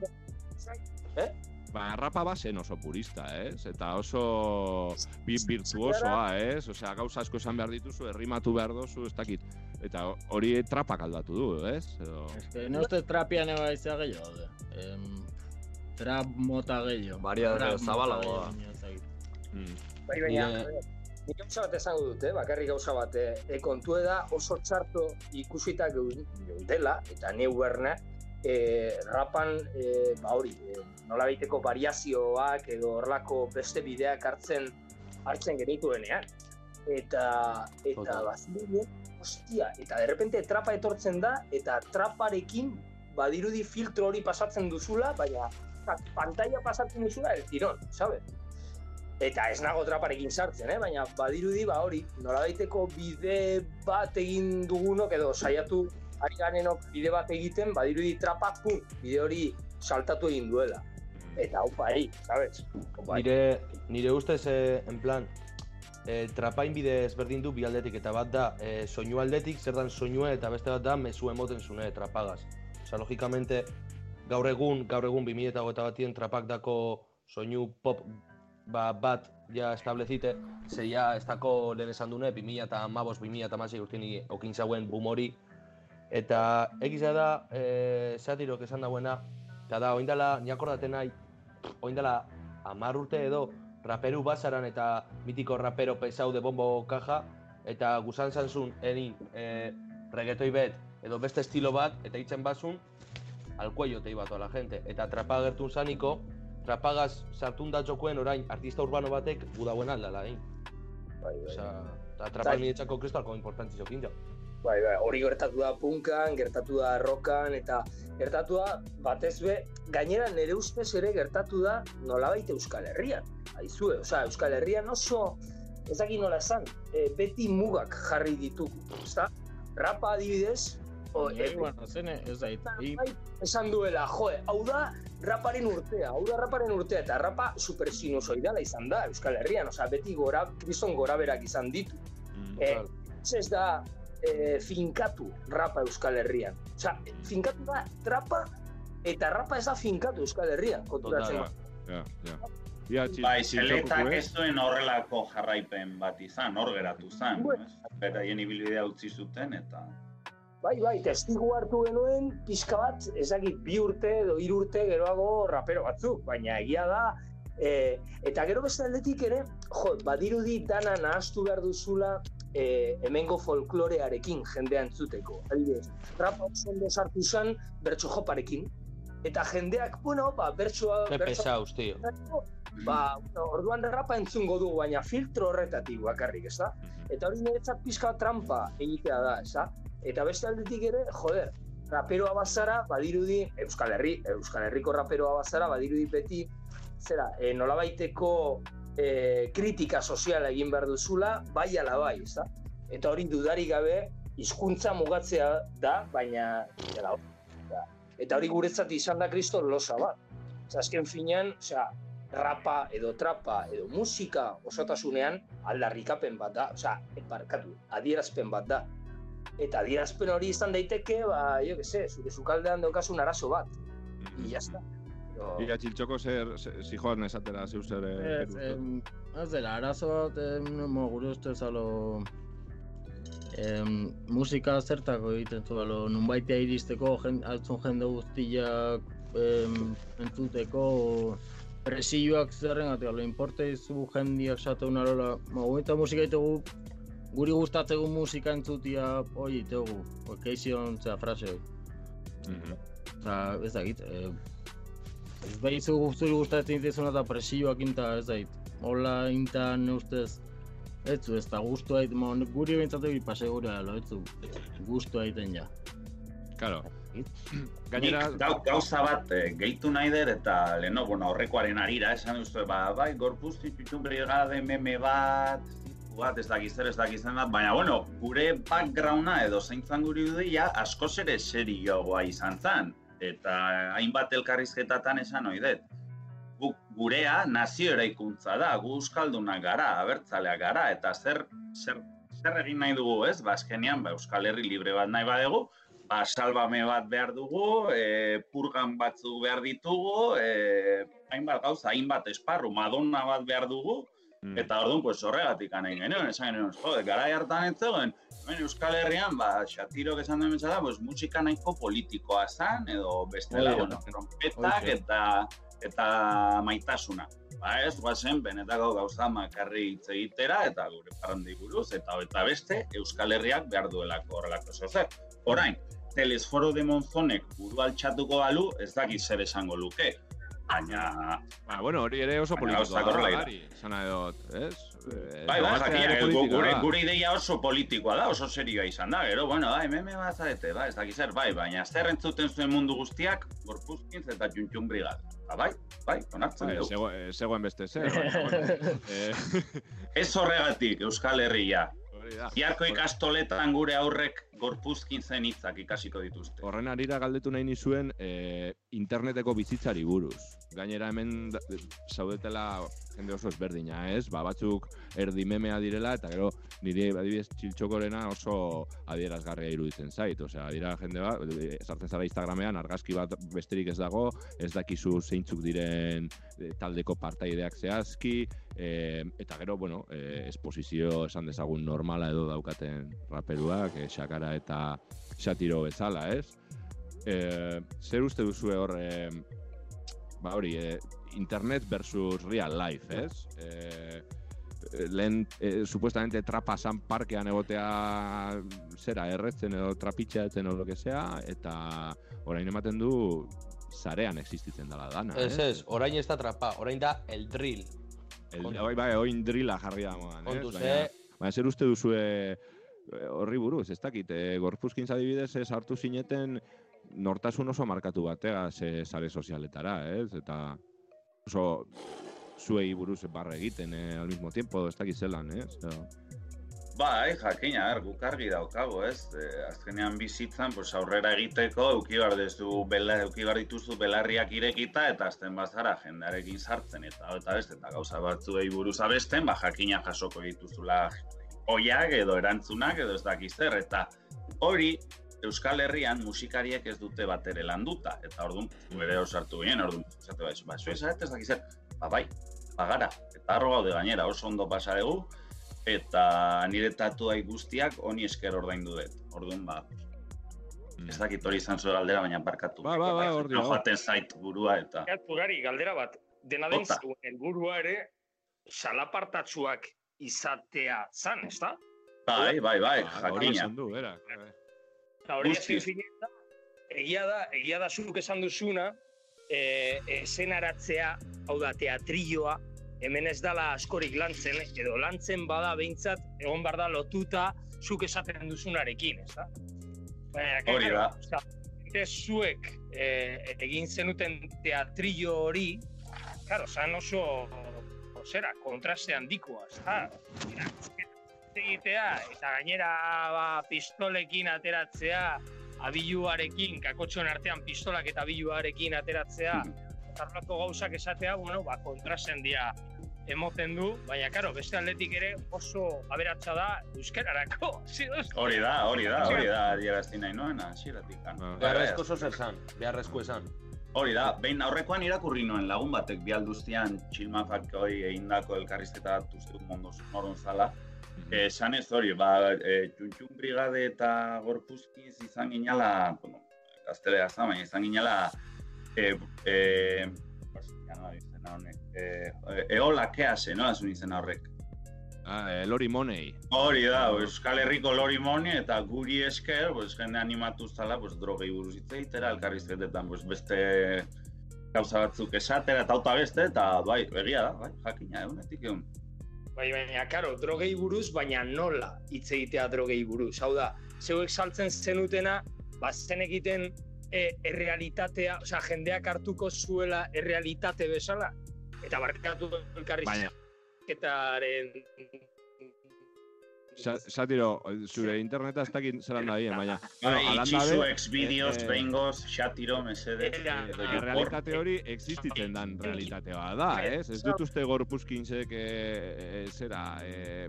Speaker 11: Eh?
Speaker 4: Ba, rapa bazen oso purista, ez? Eta oso virtuosoa, ez? Osea, gauza asko esan behar dituzu, errimatu behar dozu, ez dakit. Eta hori trapak aldatu du, ez? Edo...
Speaker 12: Que no uste trapian eba izan gehiago, daude. Em, trap mota gehiago.
Speaker 14: Zabalagoa da.
Speaker 12: ez dakit.
Speaker 11: Bai, baina, nik gauza bat esango dut, eh? bakarrik gauza bat, eh? e, kontu da oso txarto ikusita geundela, eta neu berna, e, rapan, e, ba hori, e, nola baiteko variazioak edo horrelako beste bideak hartzen hartzen genituenean. Eta, eta
Speaker 14: Total.
Speaker 11: bazirudien, ostia, eta de repente trapa etortzen da, eta traparekin badirudi filtro hori pasatzen duzula, baina pantalla pasatzen duzula el tirón, ¿sabes? Eta ez nago traparekin sartzen, eh? baina badirudi ba hori, nolabaiteko bide bat egin dugunok edo saiatu ari garenok bide bat egiten, badirudi trapak pum, bide hori saltatu egin duela. Eta opa, ei, sabes? Opa,
Speaker 13: Nire, nire ustez, eh, en plan, eh, trapain bide ezberdin du bi aldetik, eta bat da, eh, soinu aldetik, zer dan soinua, eta beste bat da, mezu emoten zune, trapagaz. Osa, logikamente, gaur egun, gaur egun 2008 batien trapak dako soinu pop ba, bat ja establezite, ze ja ez dako lehen esan dune, 2000 eta amabos, 2000 eta amasei urtini okin zauen boom hori, eta egiza da, e, satirok esan dauena, eta da, oindala, ni akordaten nahi, oindala, amar urte edo, raperu basaran eta mitiko rapero pesau de bombo kaja, eta gusan zanzun, enin, e, reggaetoi bet, edo beste estilo bat, eta itzen basun, al cuello te iba toda la gente. Eta trapa gertun zaniko, trapagaz sartun da jokoen orain artista urbano batek gudauen aldala, hein?
Speaker 11: Bai, bai.
Speaker 13: Osa, eta trapa
Speaker 11: Bai.
Speaker 13: niretzako kristalko importantzi jokin ja.
Speaker 11: Bai, bai, hori gertatu da punkan, gertatu da rokan, eta gertatu da batez be, gainera nire ustez ere gertatu da nolabait Euskal Herrian. Aizue, osea, Euskal Herrian oso, ez dakit nola esan, e, beti mugak jarri ditugu, ezta? Rapa adibidez, o,
Speaker 12: Nire,
Speaker 11: e,
Speaker 12: bueno, zene, ez da, i,
Speaker 11: esan duela, jo, hau da raparen urtea, hau da raparen urtea, eta rapa super sinusoidala izan da Euskal Herrian, osea, beti gora, kriston gora berak izan ditu.
Speaker 13: Mm,
Speaker 11: Eh, ez da e, finkatu rapa Euskal Herrian. Osea, finkatu da trapa eta rapa ez da finkatu Euskal Herrian, konturatzen.
Speaker 4: Ja, ja. Txil,
Speaker 10: Bai, seletak
Speaker 4: eh?
Speaker 10: ez duen horrelako jarraipen bat izan, hor geratu zan. ez? Beraien ibilbidea utzi zuten eta...
Speaker 11: Bai, bai, testigu hartu genuen pixka bat, ezagit bi urte edo hiru urte geroago rapero batzuk, baina egia da, e, eta gero beste aldetik ere, jo, badirudi dana nahastu behar duzula e, hemengo folklorearekin jendea entzuteko. Adibidez, rap oso ondo sartu zen bertso joparekin, eta jendeak, bueno, ba, bertsoa...
Speaker 13: Pesaos, tío.
Speaker 11: Ba, bueno, orduan rapa entzungo dugu, baina filtro horretatik bakarrik, ez da? Eta hori niretzat pixka trampa egitea da, ez da? Eta beste aldetik ere, joder, raperoa bazara, badirudi, Euskal Herri, Euskal Herriko raperoa bazara, badirudi beti, zera, e, nolabaiteko e, kritika soziala egin behar duzula, bai ala bai, ez da? Eta hori dudarik gabe, hizkuntza mugatzea da, baina, zera, da. Eta hori guretzat izan da kriston losa bat. Osea, azken finean, osea, rapa edo trapa edo musika osotasunean aldarrikapen bat da, osea, barkatu, adierazpen bat da. Eta adierazpen hori izan daiteke, ba, jo que se, zure sukaldean daukasun arazo bat. I ya está. Pero-
Speaker 4: Ia, txiltxoko zer, zer- zijoan esatera zeu zer... eh,
Speaker 12: Ez, em, ez dela, arazo bat, em, mo, gure ustez alo, em, musika zertako egiten zu, alo, nunbaitea iristeko, jen, altzun jende guztiak em, entzuteko, presioak zerrengatik, alo, importe izu jendiak sateun alola, ma, eta musika egitegu, guri gustatzegu musika entzutia, hori egitegu, occasion, zera, frase hori. Osa, ez dakit, eh, ez behizu guzturi gustatzen dituzuna eta presioak inta, ez dakit. Hola inta ne ustez, ez zu, ez da guztua egiten, mo, guri bintzatu egin pase gure alo, ez zu, guztua egiten ja.
Speaker 4: Claro.
Speaker 10: Gainera... Nik gau, gauza bat eh, gehitu nahi dut eta leheno, bueno, horrekoaren arira, esan duzu, ba, bai, gorpuz titutun brigade, meme bat, bat, ez dakiz zer, ez dakiz zer bat, baina, bueno, gure backgrounda edo zeintzan guri dudia askoz ere serioagoa izan zen. Eta hainbat elkarrizketatan esan ohi dut. Gu, gurea nazio eraikuntza da, gu euskaldunak gara, abertzaleak gara, eta zer, zer, zer egin nahi dugu, ez? Ba, azkenean, ba, Euskal Herri libre bat nahi badegu, ba, salbame bat behar dugu, e, purgan batzu behar ditugu, e, hainbat gauza, hainbat esparru, Madonna bat behar dugu, eta orduan, pues, horregatik anein genuen, esan genuen, jode, garai hartan ez zegoen, hemen Euskal Herrian, ba, Xatirok esan den bezala, pues, musika nahiko politikoa zan, edo bestela,
Speaker 12: da.
Speaker 10: bueno, trompetak eta eta maitasuna. Ba ez, guazen, benetako gauza makarri hitz egitera, eta gure parrandi buruz, eta eta beste, Euskal Herriak behar duelako horrelako zozer. Orain, telesforo de Monzonek buru altxatuko balu, ez dakit zer esango luke. Baina...
Speaker 4: Ba, bueno, hori ere oso politikoa da, esan nahi dut, ez?
Speaker 10: Bai,
Speaker 4: politikoa
Speaker 10: gure, gure ideia oso politikoa da, oso serioa izan da, gero, bueno, bai, meme bat zarete, bai, ez dakiz bai, baina zer entzuten zuen mundu guztiak, gorpuzkintz eta txuntxun brigad. Ba, bai, bai, onartzen dugu.
Speaker 4: zego- zegoen beste zer, eh,
Speaker 10: Ez horregatik, Euskal Herria. Iarko ikastoletan gure aurrek gorpuzkin zen hitzak ikasiko dituzte.
Speaker 4: Horren arira galdetu nahi nizuen eh, interneteko bizitzari buruz. Gainera hemen zaudetela jende oso ezberdina, ez? Ba, batzuk erdi memea direla, eta gero niri adibidez txiltxokorena oso adierazgarria iruditzen zait. Osea, dira jende bat, eh, sartzen zara Instagramean, argazki bat besterik ez dago, ez dakizu zeintzuk diren eh, taldeko partaideak zehazki, eh, eta gero, bueno, eh, esposizio esan dezagun normala edo daukaten raperuak, eh, Shakara eta Shatiro bezala, ez? Eh, zer uste duzue hor, eh, ba hori, eh, internet versus real life, ez? Eh, lehen, eh, supuestamente trapa san parkean egotea zera, erretzen edo trapitxatzen edo lo que sea, eta orain ematen du zarean existitzen dela dana,
Speaker 13: Ez ez, orain ez da trapa, orain da el drill.
Speaker 4: Bai, bai, oin drila jarri da modan,
Speaker 13: Kontuz,
Speaker 4: ez? Baina,
Speaker 13: eh?
Speaker 4: baina zer uste duzue eh, horri buruz, ez dakit, eh, gorpuzkin adibidez ez hartu zineten nortasun oso markatu batega ze sare sozialetara, ez? Eta oso zuei buruz barra egiten eh, al mismo tiempo, ez dakit zelan, ez? Edo-
Speaker 10: Bai, jakina, guk argi daukago, ez? E, azkenean bizitzan, pues, aurrera egiteko, euki behar dezu, bela, euki behar dituzu belarriak irekita, eta azten bazara jendarekin sartzen, eta eta beste, eta gauza batzuei buruz abesten, ba, jakina jasoko dituzula oiak edo erantzunak edo ez dakiz zer, eta hori Euskal Herrian musikariek ez dute bat ere landuta, eta orduan, gu ere osartu ginen, orduan, esate bai, ba, zu ez ez dakiz zer, ba bai, bagara, eta arro gaude gainera, oso ondo pasaregu, eta nire tatuai guztiak honi esker ordaindu dut. Orduan, ba, ez dakit hori izan zure galdera, baina barkatu.
Speaker 4: Ba, ba, ba, hor dio.
Speaker 10: Joaten zait burua eta...
Speaker 11: Gari, galdera bat, dena den zuen helburua ere, salapartatsuak izatea zan, ez da?
Speaker 10: Bai, bai, bai,
Speaker 4: hori
Speaker 10: jakina.
Speaker 4: esan du, berak.
Speaker 11: Eta hori ezin da, egia da, egia da zuk esan duzuna, e, esenaratzea, hau da, teatrilloa, hemen ez dala askorik lantzen, edo lantzen bada behintzat, egon behar da lotuta zuk esaten duzunarekin, ez da? Baina,
Speaker 10: Hori da.
Speaker 11: ere zuek e, egin zenuten teatrillo hori, claro, zan oso, zera, kontraste handikoa, ez da? egitea, eta gainera ba, pistolekin ateratzea, abiluarekin, kakotxoen artean pistolak eta abiluarekin ateratzea, tarlako gauzak esatea, bueno, ba, kontrasendia emoten du, baina, karo, beste aldetik ere oso aberatsa da euskararako.
Speaker 10: Hori da, hori da, hori da, adierazti nahi noen, hasieratik.
Speaker 13: Beharrezko zo zer zan, beharrezko esan.
Speaker 10: Hori da, behin aurrekoan irakurri nuen lagun batek bi alduztian txilmafak hori egindako elkarrizketa bat uste dut mondo sonorun zala. Esan ez hori, ba, e, txuntxun brigade eta gorpuzkiz izan ginala, bueno, gaztelera zan, baina izan ginala, e, e, pues, ya no, izena honek, e, e, eola kease, no, azun izena horrek.
Speaker 4: Ah, eh, Lori Money.
Speaker 10: Hori da, Euskal Herriko Lori Moni eta guri esker, pues, jende animatu zala, pues, drogei buruz hitz egitera, elkarrizketetan, pues, beste gauza batzuk esatera eta auta beste, eta bai, egia da, bai, jakina, egunetik egun.
Speaker 11: Bai, baina, karo, drogei buruz, baina nola hitz egitea drogei buruz. Hau da, zeuek saltzen zenutena, ba, zen egiten e, errealitatea, osea, jendeak hartuko zuela errealitate bezala, eta barkatu elkarrizketaren
Speaker 4: Sa- Satiro, zure interneta ez dakit zelan da bien, baina...
Speaker 10: Bai,
Speaker 4: halan
Speaker 10: itxizu
Speaker 4: dabe,
Speaker 10: ex-bideos,
Speaker 4: eh,
Speaker 10: behingoz, xatiro, mesedez, edo
Speaker 4: Eh,
Speaker 10: jupor.
Speaker 4: realitate hori existitzen dan realitatea da, ez? Ez dut uste gorpuzkintzek e, e, zera... E,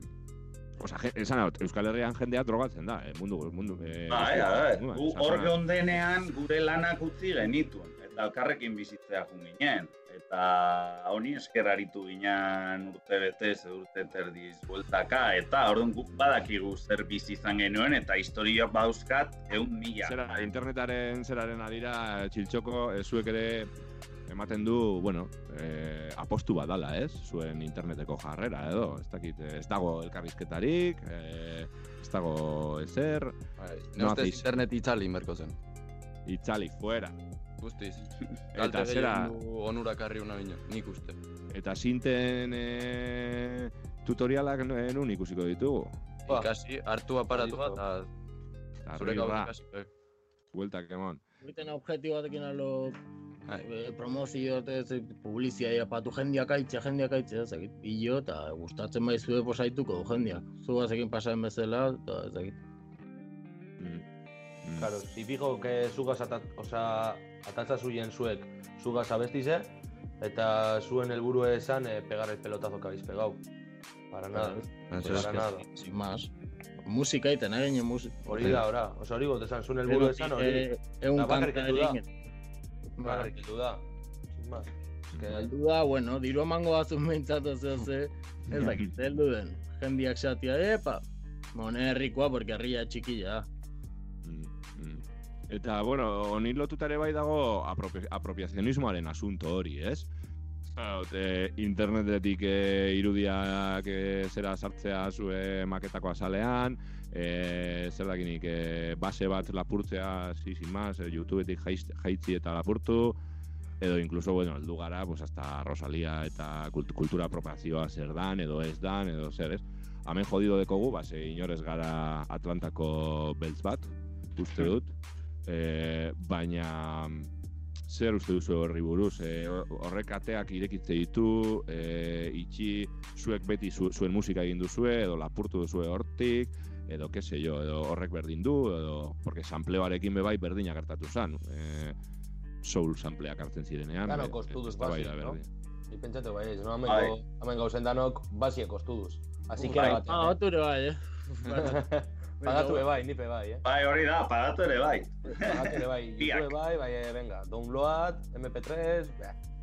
Speaker 4: Osa, esan hau, Euskal Herrian jendea drogatzen da, eh, mundu, mundu... E,
Speaker 10: Bai, bai, gu hor geundenean gure lanak utzi genituen, eta elkarrekin bizitzea jun ginen. Eta honi esker aritu ginen urte betez, urte terdiz bueltaka, eta orduan guk badakigu zer bizi izan genuen, eta historia bauzkat eun mila.
Speaker 4: Zera, internetaren zeraren adira, txiltxoko, e, zuek ere ematen du, bueno, e, apostu bat dala, ez? Zuen interneteko jarrera, edo, ez dakit, ez dago elkarrizketarik, e, ez dago ezer,
Speaker 14: Ne
Speaker 4: no
Speaker 14: ustez internet itzali merko zen.
Speaker 4: itzali, fuera.
Speaker 14: Guztiz.
Speaker 4: Eta zera,
Speaker 14: onurak harri una bino, nik uste.
Speaker 4: eta sinten e, tutorialak nun ikusiko ditugu.
Speaker 14: Ikasi, hartu aparatua eta zure
Speaker 4: Arriba,
Speaker 14: gaur ikasi. eh.
Speaker 4: bueltak emon.
Speaker 12: Egiten objektibo batekin alo
Speaker 14: Bai.
Speaker 12: eh, promozio eta ez publizia patu jendiak aitze, jendiak aitze, ez dakit, pillo eta gustatzen bai zue posaituko du jendiak. Zugaz egin pasaren bezala, eta ez dakit.
Speaker 13: Claro, típico que zugaz atat, osa, atatza zuien zuek zugaz abestize, eta zuen helburu esan eh, pegar el pelotazo que habéis pegado. Para nada.
Speaker 12: Eso
Speaker 13: para nada.
Speaker 12: Sin más. Musika egiten, egin musika.
Speaker 13: Hori da, ora. Osa hori got esan, zuen helburu esan hori.
Speaker 12: Eh, egun kanta egin.
Speaker 13: Bakarrik heldu da. Más.
Speaker 12: Heldu da, bueno, diru emango batzun behintzat ozeo ze, ez dakit, heldu den. Jendiak xatia, epa, mone herrikoa, porque herria txikilla.
Speaker 4: Eta, bueno, honi lotutare bai dago apropi apropiazionismoaren asunto hori, ez? Haut, e, internetetik e, irudiak e, zera sartzea zue maketako azalean, e, zer dakinik, e, base bat lapurtzea, si, sin más, e, YouTubetik jaitzi eta lapurtu, edo incluso, bueno, heldu gara, pues hasta Rosalia eta kult kultura apropiazioa zer dan, edo ez dan, edo zer, ez? Hemen jodido dekogu, ba, ze inorez gara Atlantako beltz bat, uste dut, e, baina zer uste duzu horri buruz, e, horrek ateak irekitze ditu, e, itxi zuek beti zu, zuen musika egin duzue, edo lapurtu duzue hortik, edo ke se jo, edo horrek berdin du, edo, porque sampleoarekin be bai berdina gertatu zan, e, soul sampleak hartzen zirenean.
Speaker 13: Danok
Speaker 4: e,
Speaker 13: kostuduz
Speaker 4: eztabaida
Speaker 13: basi, no?
Speaker 4: berdin.
Speaker 13: Ni pentsatu bai, ez, no?
Speaker 4: Bai.
Speaker 13: Hemen, hemen gauzen danok basie kostuduz. Así que
Speaker 12: Bai,
Speaker 13: batean, eh.
Speaker 12: pagatu ere bai, eh.
Speaker 13: Pagatu be bai, nipe bai, eh.
Speaker 10: Bai, hori da, pagatu ere bai.
Speaker 13: Pagatu ere bai. YouTube bai, bai, eh, venga, download, MP3, beh.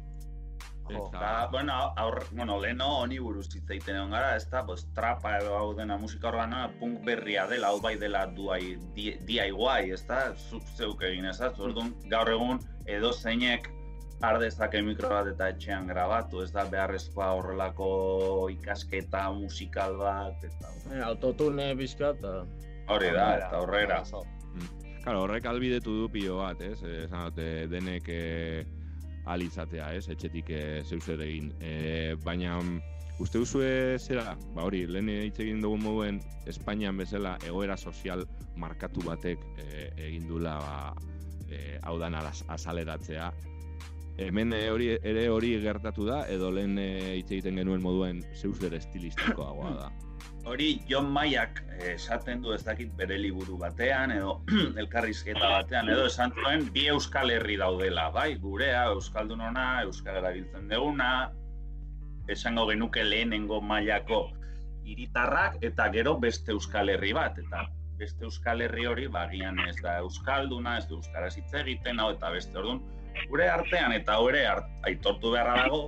Speaker 13: Jo.
Speaker 10: Ba, bueno, aur, bueno, leheno honi buruz hitz egiten egon gara, ez da, pues, trapa edo hau dena musika urbana punk berria dela, hau bai dela duai, di- DIY, ez da, zuk zeuk egin ez da, orduan gaur egun edo zeinek har dezake mikro bat eta etxean grabatu, ez da, beharrezkoa horrelako ikasketa musikal bat, ez da.
Speaker 12: Eh, Autotune pixka eta...
Speaker 10: Hori da, eta horrera.
Speaker 4: Claro, horrek albidetu du pilo bat, ez? Eh, Esan denek eh, alizatea, ez? Etxetik eh, zeu zer egin. Eh, baina uste duzue zera, ba hori, lehen hitz egin dugun moduen Espainian bezala egoera sozial markatu batek eh, egin dula ba, eh, hau dan azaleratzea. Hemen eh, hori ere hori gertatu da edo lehen eh, hitz egiten genuen moduen zeu zer estilistikoagoa da.
Speaker 10: Hori John Mayak eh, esaten du ez dakit bere liburu batean edo elkarrizketa batean edo esan zuen bi euskal herri daudela, bai? Gurea, euskaldunona, euskal erabiltzen deguna, esango genuke lehenengo mailako hiritarrak eta gero beste euskal herri bat eta beste euskal herri hori bagian ez da euskalduna, ez du euskaraz hitz egiten hau eta beste ordun gure artean eta hori aitortu beharra dago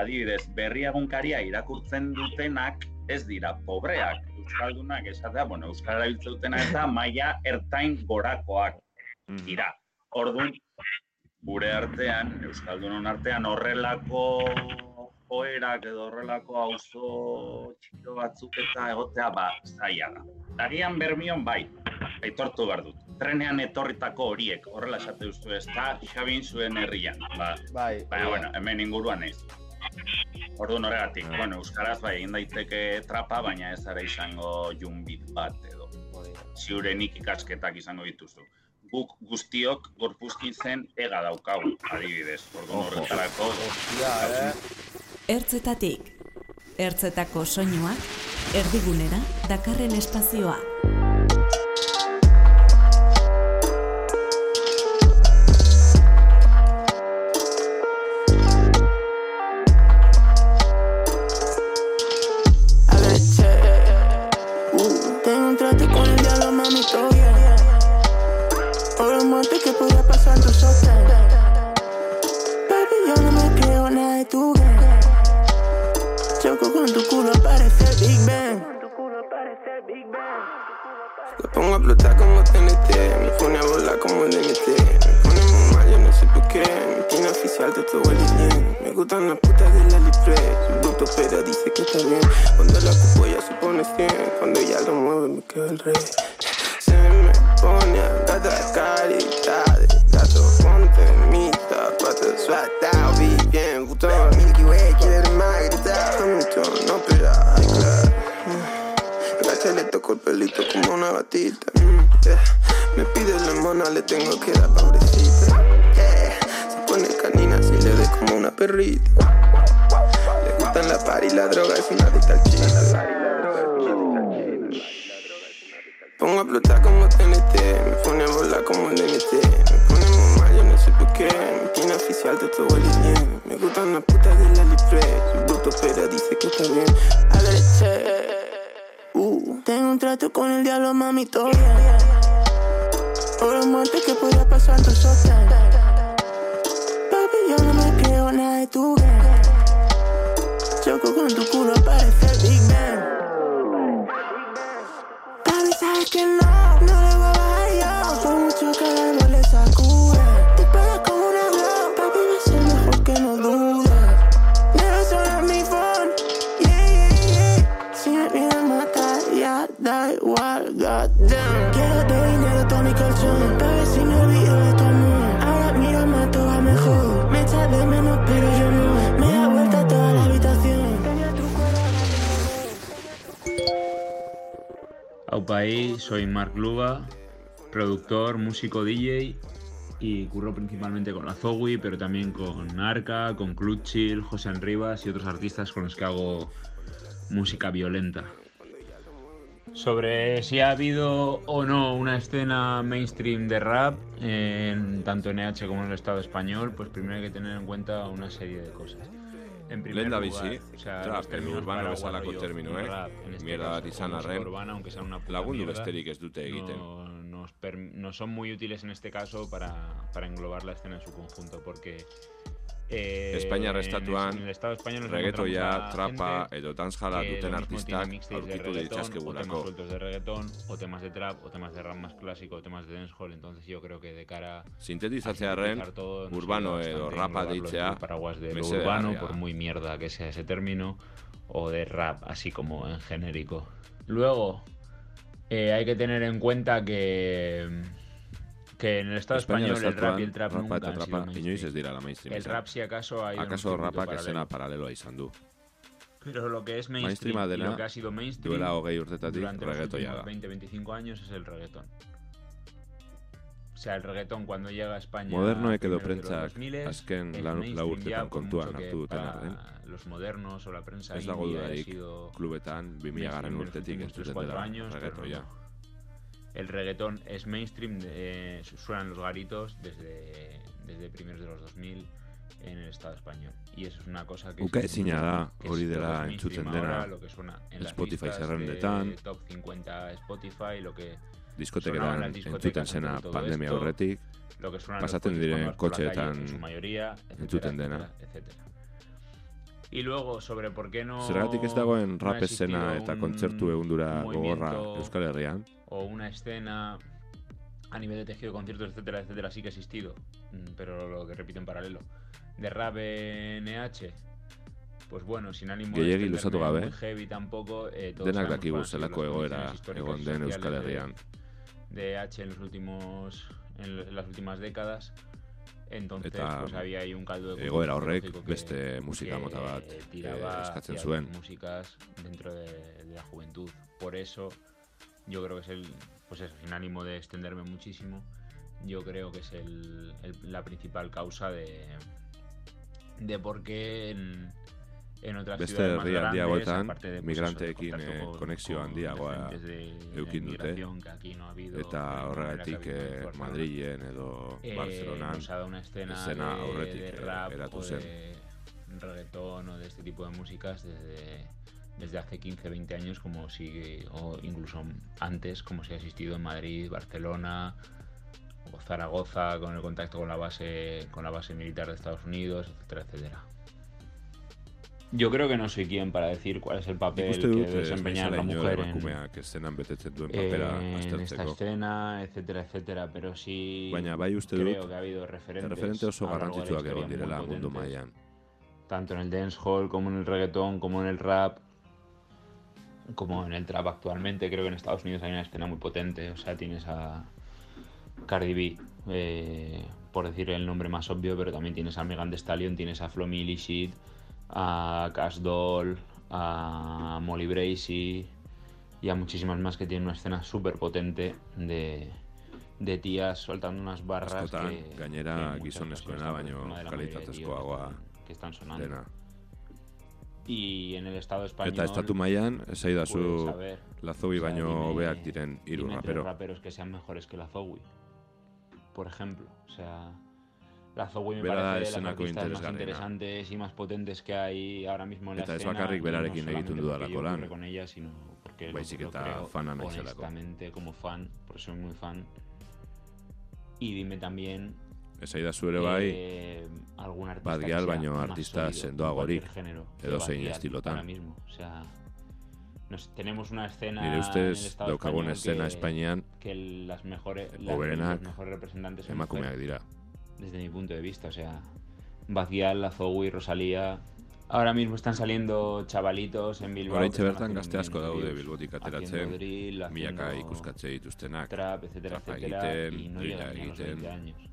Speaker 10: adibidez berri egunkaria irakurtzen dutenak ez dira pobreak euskaldunak esatea, bueno, euskara erabiltzen dutena eta maila ertain gorakoak dira. Orduan, gure artean, euskaldunon artean horrelako joerak edo horrelako auzo txiro batzuk eta egotea ba zaila da. Dagian bermion bai, aitortu behar dut. Trenean etorritako horiek, horrela esate duzu ez da, Xabin zuen herrian. Ba,
Speaker 13: bai,
Speaker 10: baina, bueno, hemen inguruan ez. Orduan horregatik, bueno, euskaraz bai egin daiteke trapa, baina ez ara izango junbit bat edo. Ziurenik ikasketak izango dituzu. Guk guztiok gorpuzkin zen ega daukagu, adibidez. Orduan horretarako.
Speaker 3: Ertzetatik. Ertzetako soinuak, erdigunera, dakarren espazioa.
Speaker 18: Bruto pero dice que está bien. A la
Speaker 17: leche. Uh, tengo un trato con el diablo, mami, todo bien. Oro muerte que podía pasar tu sostén. Baby, yo no me creo nada de tu game. Choco con tu culo, parece
Speaker 19: Soy Mark Luba, productor, músico, DJ y curro principalmente con la Zowie, pero también con Arca, con Clutchill, José Rivas y otros artistas con los que hago música violenta. Sobre si ha habido o no una escena mainstream de rap, en, tanto en EH como en el Estado español, pues primero hay que tener en cuenta una serie de cosas. En primer
Speaker 20: Lehen da
Speaker 19: lugar,
Speaker 20: bizi,
Speaker 19: o sea,
Speaker 20: trap, urbano bezalako
Speaker 19: este
Speaker 20: mierda bat izan arren,
Speaker 19: urbana, aunque sea una puta
Speaker 20: lagundu besterik ez dute egiten.
Speaker 19: No, nos no son muy útiles en este caso para, para englobar la escena en su conjunto, porque eh,
Speaker 20: Espainiar estatuan, reggaetoia, trapa edo dancejala
Speaker 19: que
Speaker 20: duten artistak aurkitu
Speaker 19: reggaetón, o temas
Speaker 20: ditzazkegulako.
Speaker 19: de reggaetón, o temas de trap, o temas de rap más clásico, o temas de dancehall, entonces yo creo que de cara nos
Speaker 20: urbano edo rapa deitzea,
Speaker 19: paraguas de lo urbano, por muy mierda que sea ese término, o de rap, así como en genérico. Luego, eh, hay que tener en cuenta que, que en el Estado
Speaker 20: Espainiar
Speaker 19: español el rap y el
Speaker 20: estatuan,
Speaker 19: trap
Speaker 20: rapa
Speaker 19: nunca
Speaker 20: eta
Speaker 19: han sido
Speaker 20: trapa
Speaker 19: mainstream.
Speaker 20: inoiz ez dira la mainstream
Speaker 19: El
Speaker 20: izan.
Speaker 19: rap si acaso ha ido en un
Speaker 20: Akaso
Speaker 19: circuito
Speaker 20: rapak
Speaker 19: paralelo.
Speaker 20: esena paraleloa izan du.
Speaker 19: Pero lo que es mainstream,
Speaker 20: Mainstreama
Speaker 19: y
Speaker 20: dena,
Speaker 19: lo que ha sido mainstream
Speaker 20: duela hogei urtetatik
Speaker 19: durante los
Speaker 20: reggaetoia
Speaker 19: últimos
Speaker 20: da.
Speaker 19: 20-25 años es el reggaetón. O sea, el reggaetón cuando llega a España
Speaker 20: Modernoek edo
Speaker 19: a primeros de los
Speaker 20: prentsak
Speaker 19: 2000s,
Speaker 20: azken
Speaker 19: es
Speaker 20: lau- lau
Speaker 19: mainstream
Speaker 20: urtetan
Speaker 19: ya, por
Speaker 20: kontuan
Speaker 19: mucho que
Speaker 20: hartu duten
Speaker 19: para
Speaker 20: arren.
Speaker 19: Los modernos o la prensa
Speaker 20: Ez dago
Speaker 19: indie haya
Speaker 20: dudarik
Speaker 19: sido
Speaker 20: klubetan 2000 garren
Speaker 19: mainstream en los
Speaker 20: urtetik
Speaker 19: últimos
Speaker 20: entzuten
Speaker 19: 3-4
Speaker 20: dela
Speaker 19: años, pero
Speaker 20: reggaetoia.
Speaker 19: El reggaetón es mainstream, eh, suenan los garitos desde, desde primeros de los 2000 en el Estado español. Y eso es una cosa que...
Speaker 20: Uka
Speaker 19: es-
Speaker 20: ezina da, hori dela entzuten
Speaker 19: ahora,
Speaker 20: dena
Speaker 19: lo que suena en
Speaker 20: Spotify zerrendetan,
Speaker 19: de Top 50 Spotify, lo que
Speaker 20: diskoteketan
Speaker 19: discotecas
Speaker 20: entzuten zena pandemia
Speaker 19: los
Speaker 20: pasaten diren kotxeetan
Speaker 19: en mayoría, etcétera,
Speaker 20: entzuten dena.
Speaker 19: etcétera. Y luego, sobre por qué no...
Speaker 20: Zergatik ez dagoen rap escena eta kontzertu egundura gogorra Euskal Herrian,
Speaker 19: o una escena a nivel de tejido de conciertos, etcétera, etcétera, sí que ha existido, mm, pero lo que repito en paralelo. De rap NH, pues bueno, sin ánimo de
Speaker 20: luzatu gabe,
Speaker 19: muy heavy tampoco, eh, todos
Speaker 20: denak dakigu zelako egoera egon den Euskal
Speaker 19: de-
Speaker 20: Herrian.
Speaker 19: de H en los últimos en en las últimas décadas. Entonces,
Speaker 20: Eta
Speaker 19: pues había ahí un caldo de
Speaker 20: egoera horrek beste musika
Speaker 19: que
Speaker 20: mota bat,
Speaker 19: tiraba
Speaker 20: eh, eskatzen
Speaker 19: hacia
Speaker 20: zuen.
Speaker 19: músicas dentro de, de la juventud. Por eso, yo creo que es el, pues eso, sin ánimo de extenderme muchísimo, yo creo que es el, el- la principal causa de, de por qué en, en otras
Speaker 20: Beste
Speaker 19: ciudades más grandes, aparte de, pues,
Speaker 20: migranteekin eh, konexio handiagoa eukin dute,
Speaker 19: no ha habido,
Speaker 20: eta horregatik eh,
Speaker 19: Barcelona.
Speaker 20: Madrilen edo
Speaker 19: Eh,
Speaker 20: Barcelonan
Speaker 19: escena,
Speaker 20: aurretik
Speaker 19: de
Speaker 20: eh,
Speaker 19: rap
Speaker 20: eratu zen.
Speaker 19: reggaetón o de este tipo de músicas desde, desde hace 15, 20 años como si, o incluso antes, como si ha existido en Madrid, Barcelona o Zaragoza con el contacto con la base, con la base militar de Estados Unidos, etcétera, etcétera. Yo creo que no soy quien para decir cuál es el papel que debe
Speaker 20: naizela
Speaker 19: la mujer en,
Speaker 20: betetzen duen papera
Speaker 19: en esta escena, etcétera, etcétera, pero sí
Speaker 20: Baina bai uste
Speaker 19: creo
Speaker 20: dut,
Speaker 19: que ha habido referentes
Speaker 20: referente oso garrantzitsuak egon direla mundu mailan.
Speaker 19: tanto en el dancehall como en el reggaetón como en el rap como en el trap actualmente creo que en Estados Unidos hay una escena muy potente o sea tienes a Cardi B eh, por decir el nombre más obvio pero también tienes a Megan Thee Stallion tienes a Flo Milli Shit a Cash Doll a Molly Bracy y a muchísimas más que tienen una escena súper potente de, de tías soltando unas barras
Speaker 20: Askotan,
Speaker 19: que,
Speaker 20: gainera
Speaker 19: que
Speaker 20: gizonezkoena baino kalitatezkoagoa
Speaker 19: que, están sonando.
Speaker 20: dena.
Speaker 19: y en el estado español
Speaker 20: Eta estatu mailan, esaidazu Lazobi
Speaker 19: o sea,
Speaker 20: baino hobeak diren hiru
Speaker 19: raperos que sean mejores que la Zowie por ejemplo o sea la Zowie me
Speaker 20: Bera
Speaker 19: parece de las artistas más interesantes y más potentes que hay ahora mismo en la
Speaker 20: Eta ez
Speaker 19: escena
Speaker 20: bakarrik
Speaker 19: y
Speaker 20: berarekin
Speaker 19: no
Speaker 20: egiten dudalako lan.
Speaker 19: con ella sino porque
Speaker 20: Baizik eta
Speaker 19: creo
Speaker 20: fana naizelako.
Speaker 19: honestamente como fan porque soy muy fan y dime también
Speaker 20: Esaidazu ere bai,
Speaker 19: eh, algún artista
Speaker 20: bat geal baino artista sendoagorik, edo zein
Speaker 19: Gyal
Speaker 20: estilotan.
Speaker 19: ahora mismo o sea nos- tenemos una escena
Speaker 20: Nire ustez, daukagun escena
Speaker 19: que-
Speaker 20: Espainian,
Speaker 19: que las mejores las- los mejores representantes son
Speaker 20: emakumeak
Speaker 19: mujeres,
Speaker 20: dira.
Speaker 19: Desde mi punto de vista o sea Bazial, Azoui, Rosalía ahora mismo están saliendo chavalitos en Bilbao están
Speaker 20: bertan gazte asko daude Bilbotik ateratzen, milaka ikuskatze dituztenak,
Speaker 19: trap, etcétera,
Speaker 20: trapa
Speaker 19: etcétera,
Speaker 20: egiten,
Speaker 19: y no
Speaker 20: egiten.
Speaker 19: 20 años.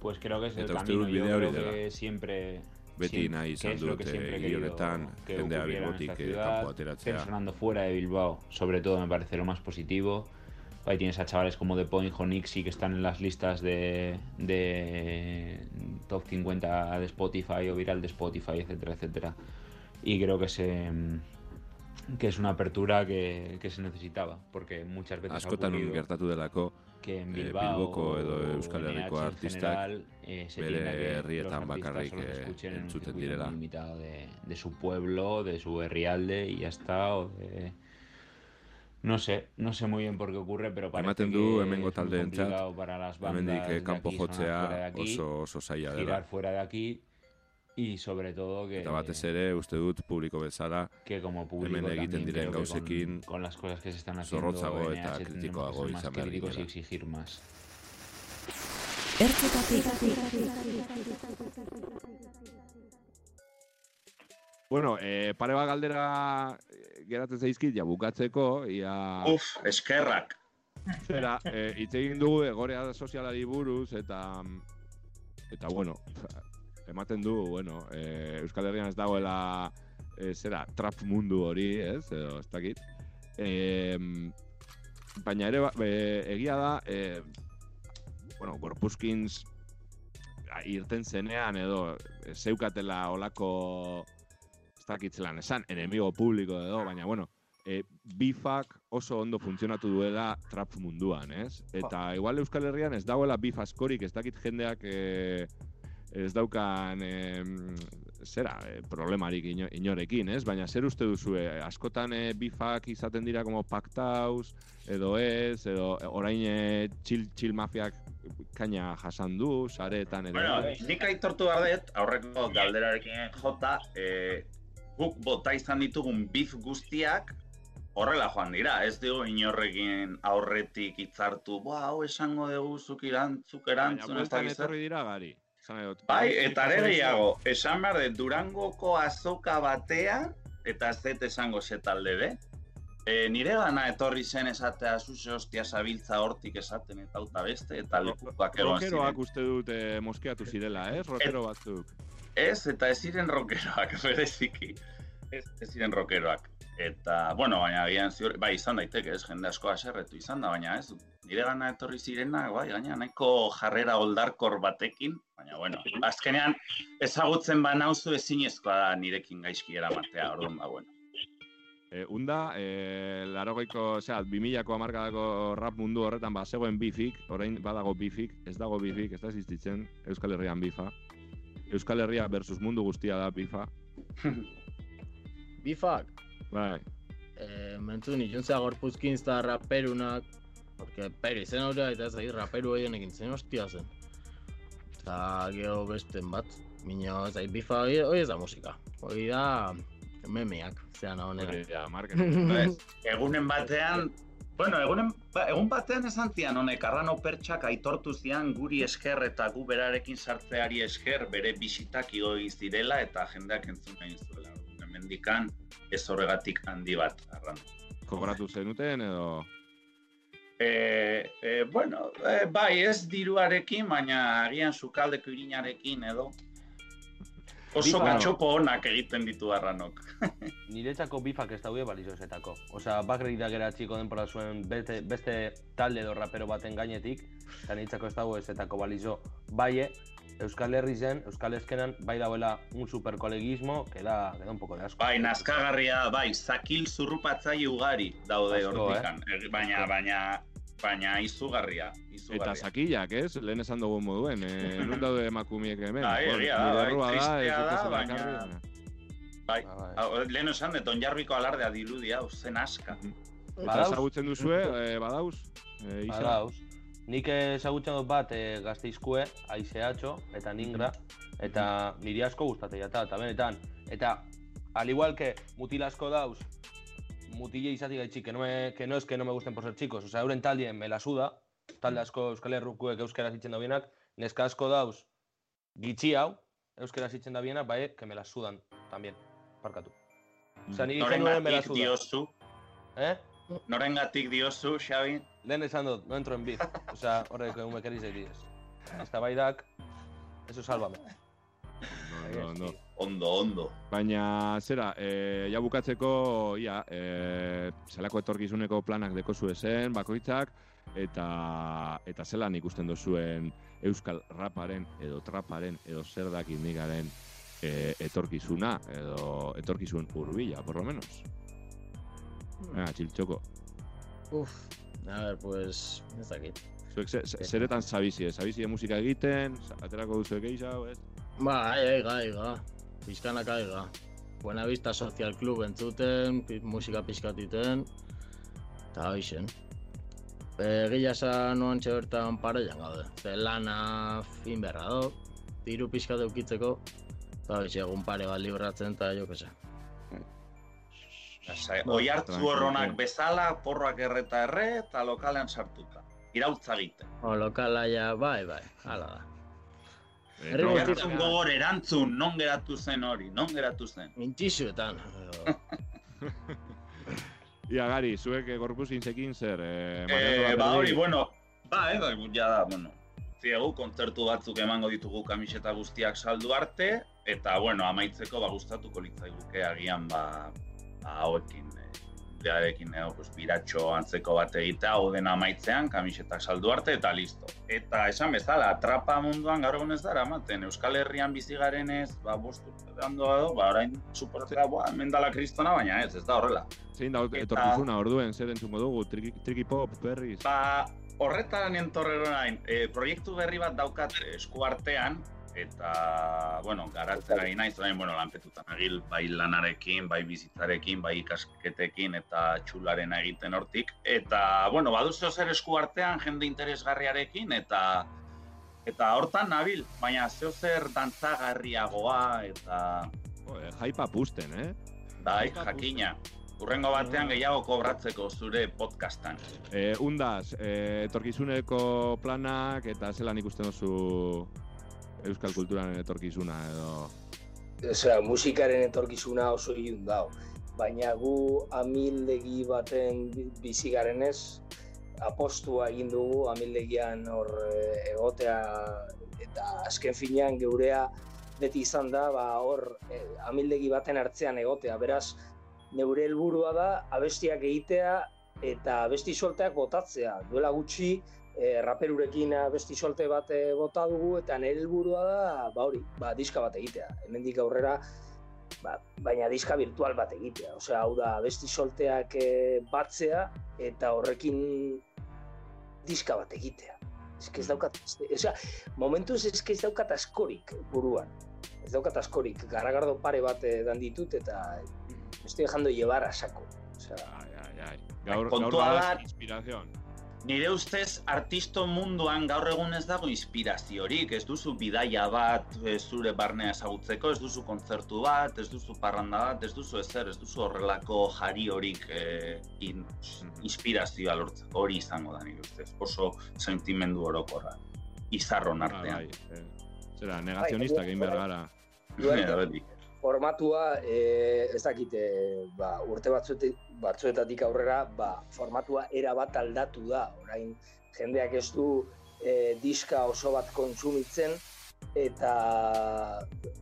Speaker 19: Pues creo que es el
Speaker 20: Eta
Speaker 19: camino. Yo creo que siempre.
Speaker 20: Beti nahi izan dut hiri honetan jendea Bilbotik eh, kanpo ateratzea.
Speaker 19: pero sonando fuera de Bilbao, sobre todo me parece lo más positivo. Ahí tienes a chavales como The Point o Nixie que están en las listas de, de top 50 de Spotify o viral de Spotify, etcétera, etcétera. Y creo que se que es una apertura que, que se necesitaba, porque muchas veces ha
Speaker 20: Askotan
Speaker 19: ocurrido
Speaker 20: gertatu delako,
Speaker 19: que en
Speaker 4: eh,
Speaker 19: Bilbao
Speaker 4: Bilboko edo
Speaker 19: o
Speaker 4: Euskal Herriko
Speaker 19: EH
Speaker 4: artistak
Speaker 19: general, eh, se
Speaker 4: bere herrietan bakarrik eh, entzuten direla.
Speaker 19: limitado de, de su pueblo, de su herrialde y ya está, o de... No sé, no sé muy bien por qué ocurre, pero parece
Speaker 4: Ematen du
Speaker 19: que
Speaker 4: hemengo
Speaker 19: es muy
Speaker 4: taldeentzat,
Speaker 19: complicado para las bandas
Speaker 4: hemendik eh,
Speaker 19: de
Speaker 4: kanpo
Speaker 19: aquí sonar
Speaker 4: jotzea
Speaker 19: fuera de aquí,
Speaker 4: oso oso zaila dela.
Speaker 19: girar fuera de aquí y sobre todo que
Speaker 4: Eta batez ere, uste dut publiko bezala,
Speaker 19: que como público
Speaker 4: hemen egiten diren gauzekin
Speaker 19: con, con las cosas que se están haciendo
Speaker 4: zorrotzago
Speaker 19: en
Speaker 4: eta kritikoago izan behar ginela.
Speaker 19: exigir más.
Speaker 4: Bueno, eh, pare bat galdera geratzen zaizkit, ja bukatzeko, ia...
Speaker 10: Uf, eskerrak.
Speaker 4: Zera, eh, hitz egin dugu egorea sozialari buruz, eta... Eta, bueno, ematen du, bueno, eh, Euskal Herrian ez dagoela, eh, zera, trap mundu hori, ez, edo, ez dakit. Eh, baina ere, eh, egia da, eh, bueno, Gorpuzkins irten zenean edo zeukatela olako ez dakit zelan esan, enemigo publiko edo, baina bueno, e, bifak oso ondo funtzionatu duela trap munduan, ez? Eta igual Euskal Herrian ez dagoela bif askorik, ez dakit jendeak e, ez daukan em, zera, e, problemarik ino, inorekin, ez? Baina zer uste duzue, askotan e, bifak izaten dira como paktaus, edo ez, edo orain e, chill, chill mafiak kaina jasan du, saretan edo
Speaker 10: Bueno, nik aitortu behar dut, aurreko galderarekin jota, e, guk bota izan ditugun bif guztiak horrela joan dira. Ez dugu inorrekin aurretik hitzartu, boa, hau esango dugu zuk irantzuk erantzun, ez zer.
Speaker 4: etorri dira gari. Dut.
Speaker 10: Bai, eta ere gehiago, esan behar dut Durangoko azoka batean, eta ez dut esango ze talde be, e, nire gana etorri zen esatea zuze hostia zabiltza hortik esaten eta auta beste, eta lekuak egon ziren.
Speaker 4: Rokeroak uste dut eh, moskeatu zirela, ez? Rokero batzuk.
Speaker 10: Ez, eta ez ziren rockeroak, bereziki. Ez, ez ziren rockeroak. Eta, bueno, baina agian ziur, bai, izan daiteke, ez, jende asko aserretu izan da, baina ez, nire gana etorri zirena, bai, gaina nahiko jarrera oldarkor batekin, baina, bueno, azkenean ezagutzen banauzu ezinezkoa da nirekin gaizki eramatea, orduan, ba, bueno.
Speaker 4: E, unda, e, larogeiko, osea, 2000ko amarkadako rap mundu horretan ba, zegoen bifik, orain badago bifik, ez dago bifik, ez da existitzen Euskal Herrian bifa. Euskal Herria versus mundu guztia da bifa.
Speaker 12: Bifak,
Speaker 4: Bai,
Speaker 12: eh, mentzu nitxuntzea gorpuzkin eta raperunak, porque peri zen hori eta ez ahi raperu horien egin zen hostia zen. Eta gero besten bat, minio ez ahi bifa hori, ez da musika. Hori da memeak, zean honera.
Speaker 4: hori da,
Speaker 10: Ez, egunen batean, bueno, egunen, ba, egun batean esan zian honek, arrano pertsak aitortu zian guri esker eta gu berarekin sartzeari esker bere bisitak igo egin zirela eta jendeak entzun nahi zuela. Hemendikan ez horregatik handi bat, arrano.
Speaker 4: kobratu zenuten edo...
Speaker 10: E, e, bueno, e, bai, ez diruarekin, baina agian sukaldeko irinarekin edo. Oso
Speaker 13: Bifa-
Speaker 10: gatxopo onak egiten ditu arranok.
Speaker 13: Niretzako bifak ez daude balizozetako. Osea, bakrik da geratziko denpora zuen beste, beste talde edo rapero baten gainetik, eta niretzako ez dago ezetako balizo. Bai, eh, Euskal Herri zen, Euskal Eskenan, bai dauela un superkolegismo, que da, que da un poco de asco.
Speaker 10: Bai, nazkagarria, bai, zakil zurrupatzaile ugari daude
Speaker 13: Asko,
Speaker 10: hortikan. Eh, Baina, baina, baina izugarria, izugarria.
Speaker 4: Eta sakillak, ez? Lehen esan dugu moduen, eh, nun daude emakumiek hemen.
Speaker 10: Bai, egia da, bai, tristea da, baina-
Speaker 4: ekarri, baina-
Speaker 10: Bai, hau, lehen esan dut, onjarbiko alardea dirudi hau, zen aska.
Speaker 4: Eta
Speaker 13: Badauz.
Speaker 4: ezagutzen duzue, eh, badauz? Eh, Isa?
Speaker 13: Badauz. Nik ezagutzen dut bat e, gazteizkue, aizeatxo, eta ningra, eta niri asko gustate jata, eta benetan. Eta, al igual que mutil asko dauz, mutile izati gaitxik, que no, me, que no es que no me gusten por ser chicos, osea, euren taldien me la suda, talde asko euskal herrukuek euskara zitzen da bienak, neska asko dauz, gitxi hau, euskara zitzen da bienak, bai, que me la sudan, también, parkatu. Osea, niri genuen me la suda.
Speaker 10: diozu,
Speaker 13: Eh?
Speaker 10: norengatik diozu, Xabi?
Speaker 13: Lehen esan dut, no entro en beef. Osea, horrek egun mekeriz egiz. Ez da baidak, eso sálvame.
Speaker 4: Ondo, ondo.
Speaker 10: Ondo, ondo.
Speaker 4: Baina, zera, e, ja bukatzeko, ia, e, zelako etorkizuneko planak deko zen, bakoitzak, eta eta zelan ikusten dozuen euskal raparen, edo traparen, edo zer dakit nigaren e, etorkizuna, edo etorkizun hurbila, por lo menos. Venga, txiltxoko.
Speaker 12: Uf, a ver, pues, ez dakit.
Speaker 4: Zuek ze- ze- zeretan zabizie, zabizie musika egiten, aterako duzu egeixau, ez?
Speaker 12: Ba, aiga, aiga. Pizkanak aiga. Buenavista Social Club entzuten, musika pizkatiten, eta hoixen. Egia esan noan bertan pareian gaude. Ze lana fin beharra do, diru pizkat eukitzeko, eta hoxe egun pare bat libratzen, eta jo Ba,
Speaker 10: Oi hartzu
Speaker 12: tranquilo.
Speaker 10: horronak bezala, porroak erreta erre, eta lokalean sartuta. Irautza egiten.
Speaker 12: O, lokala ja, bai, bai, hala da.
Speaker 10: Hartzun gogor erantzun, non geratu zen hori, non geratu zen.
Speaker 12: Intxisuetan.
Speaker 4: Ia, Gari, zuek eh, gorpuz intzekin zer, eh,
Speaker 10: Eh, ba hori, bueno, ba, eh, ja da, bueno. Ziegu, kontzertu batzuk emango ditugu kamiseta guztiak saldu arte, eta, bueno, amaitzeko, ba, gustatuko litzaiguke agian, ba, ba hauekin, eh, jarekin, eh, pues, biratxo antzeko bat egitea, hau dena amaitzean, kamisetak saldu arte, eta listo. Eta esan bezala, trapa munduan gaur egun ez dara, ematen, Euskal Herrian bizi garenez, ba, bost urte berandu bado, ba, orain, suportzea, ba, hemen dala kristona, baina ez, ez da horrela.
Speaker 4: Zein da etorkizuna orduen, zer entzungo dugu, triki, triki pop, berriz?
Speaker 10: Ba, horretan entorrero nahin, e, proiektu berri bat daukat esku artean, eta, bueno, garatzen ari naiz, orain, bueno, lanpetutan agil, bai lanarekin, bai bizitzarekin, bai ikasketekin, eta txularen egiten hortik. Eta, bueno, baduzu zer esku artean, jende interesgarriarekin, eta eta hortan nabil, baina zeo zer dantzagarriagoa, eta...
Speaker 4: Joder, jaipa pusten, eh?
Speaker 10: Bai, jakina. Urrengo batean gehiago kobratzeko zure podcastan.
Speaker 4: Eh, undaz, eh, etorkizuneko planak eta zelan ikusten duzu euskal kulturan etorkizuna edo...
Speaker 11: Osea, musikaren etorkizuna oso ilun dau. Baina gu amildegi baten bi- bizi garenez, apostua egin dugu amildegian hor eh, egotea eta azken finean geurea beti izan da ba hor eh, amildegi baten hartzean egotea. Beraz, neure helburua da abestiak egitea eta abesti solteak botatzea. Duela gutxi e, raperurekin abesti solte bat eh, bota dugu eta nire helburua da ba hori, ba diska bat egitea. Hemendik aurrera ba, baina diska virtual bat egitea. Osea, hau da abesti solteak eh, batzea eta horrekin diska bat egitea. Que ez daukat, osea, momentuz que ez daukat askorik buruan. Ez daukat askorik, garagardo pare bat eh, dan ditut eta estoy dejando llevar a saco. Osea,
Speaker 4: ai, ai, ai. Gaur, gaur
Speaker 10: da-
Speaker 4: inspirazion.
Speaker 10: Nire ustez, artisto munduan gaur egun ez dago inspiraziorik, ez duzu bidaia bat eh, zure barnea ezagutzeko, ez duzu kontzertu bat, ez duzu parranda bat, ez duzu ezer, ez duzu horrelako jari horik eh, in, inspirazioa lortzeko, hori izango da nire ustez, oso sentimendu orokorra, izarron artean.
Speaker 4: Bai, eh, zera, negazionistak egin behar gara.
Speaker 11: Formatua eh, ez dakite ba, urte batzuetik, batzuetatik aurrera ba, formatua era bat aldatu da. Orain jendeak ez du eh, diska oso bat kontsumitzen eta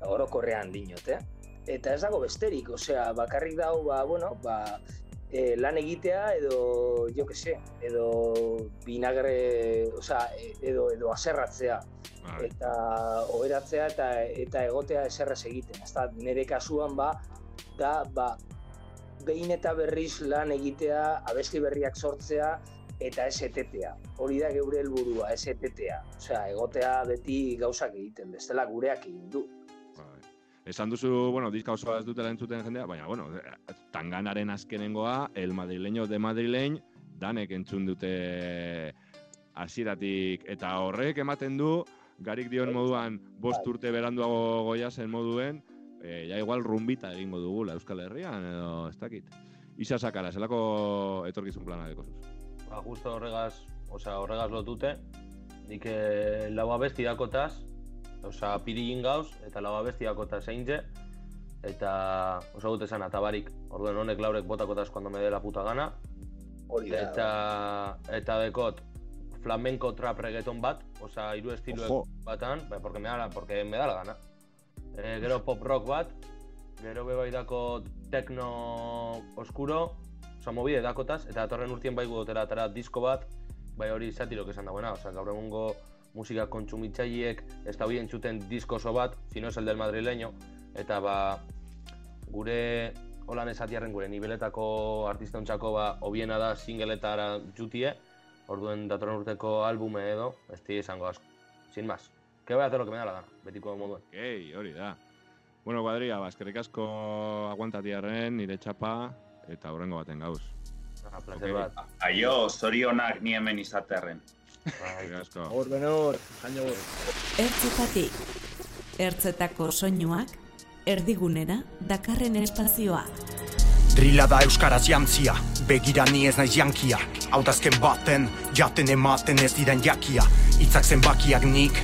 Speaker 11: orokorrean dinot, eh? Eta ez dago besterik, osea, bakarrik dago, ba, bueno, ba, e, lan egitea edo, jo que se, edo vinagre, osea, e- edo, edo aserratzea eta oheratzea eta eta egotea eserrez egiten. Ezta nire kasuan ba da ba behin eta berriz lan egitea, abesti berriak sortzea eta ez etetea. Hori da geure helburua, ez etetea. Osea, egotea beti gauzak egiten, bestela gureak egin du.
Speaker 4: Esan duzu, bueno, diska osoa ez dutela entzuten jendea, baina, bueno, tanganaren azkenengoa, el madrileño de madrileñ, danek entzun dute hasieratik eta horrek ematen du, garik dion moduan bost urte beranduago goia zen moduen, e, ja igual rumbita egingo dugula Euskal Herrian, edo ez dakit. Isa sakara, zelako etorkizun plana deko zuz.
Speaker 13: Ba, justo horregaz, osea, horregaz lotute, nik eh, lau abesti dakotaz, osea, pirilin gauz, eta lau abesti dakotaz zeintze, eta oso gut esan, atabarik, orduen honek laurek botakotaz cuando me dé la puta gana,
Speaker 11: Hori da.
Speaker 13: eta, eta dekot, flamenco trap reggaeton bat, osea, hiru estiloek
Speaker 4: Ojo.
Speaker 13: batan, ba, porque me da, porque me da la gana. E, gero pop rock bat, gero bebai dako techno oscuro, osea, mobide dakotaz, eta datorren urtien bai gudotera atara disko bat, bai hori satirok esan dagoena, osea, gaur egungo musika kontsumitzaileek ez da bien entzuten disko oso bat, si no es el del madrileño, eta ba, gure holan esatiarren gure nibeletako artistontzako ba, hobiena da singletara jutie, orduen datorren urteko albume edo, ez di izango asko. Sin más. Que voy a hacer lo que me da la gana, betiko moduen.
Speaker 4: Ei, hori da. Bueno, kuadria, ba, eskerrik asko aguantatiarren, nire txapa, eta horrengo baten gauz.
Speaker 13: Ah, placer bat.
Speaker 10: Aio, zorionak ni hemen izatearren.
Speaker 4: Eskerrik asko.
Speaker 6: Hor, benor, jaino hor.
Speaker 3: Ertzetatik. Ertzetako soinuak, erdigunera, dakarren espazioa.
Speaker 21: Drila da euskaraz jantzia, begira ni ez naiz jankia Hautazken baten, jaten ematen ez diren jakia Itzak zenbakiak nik,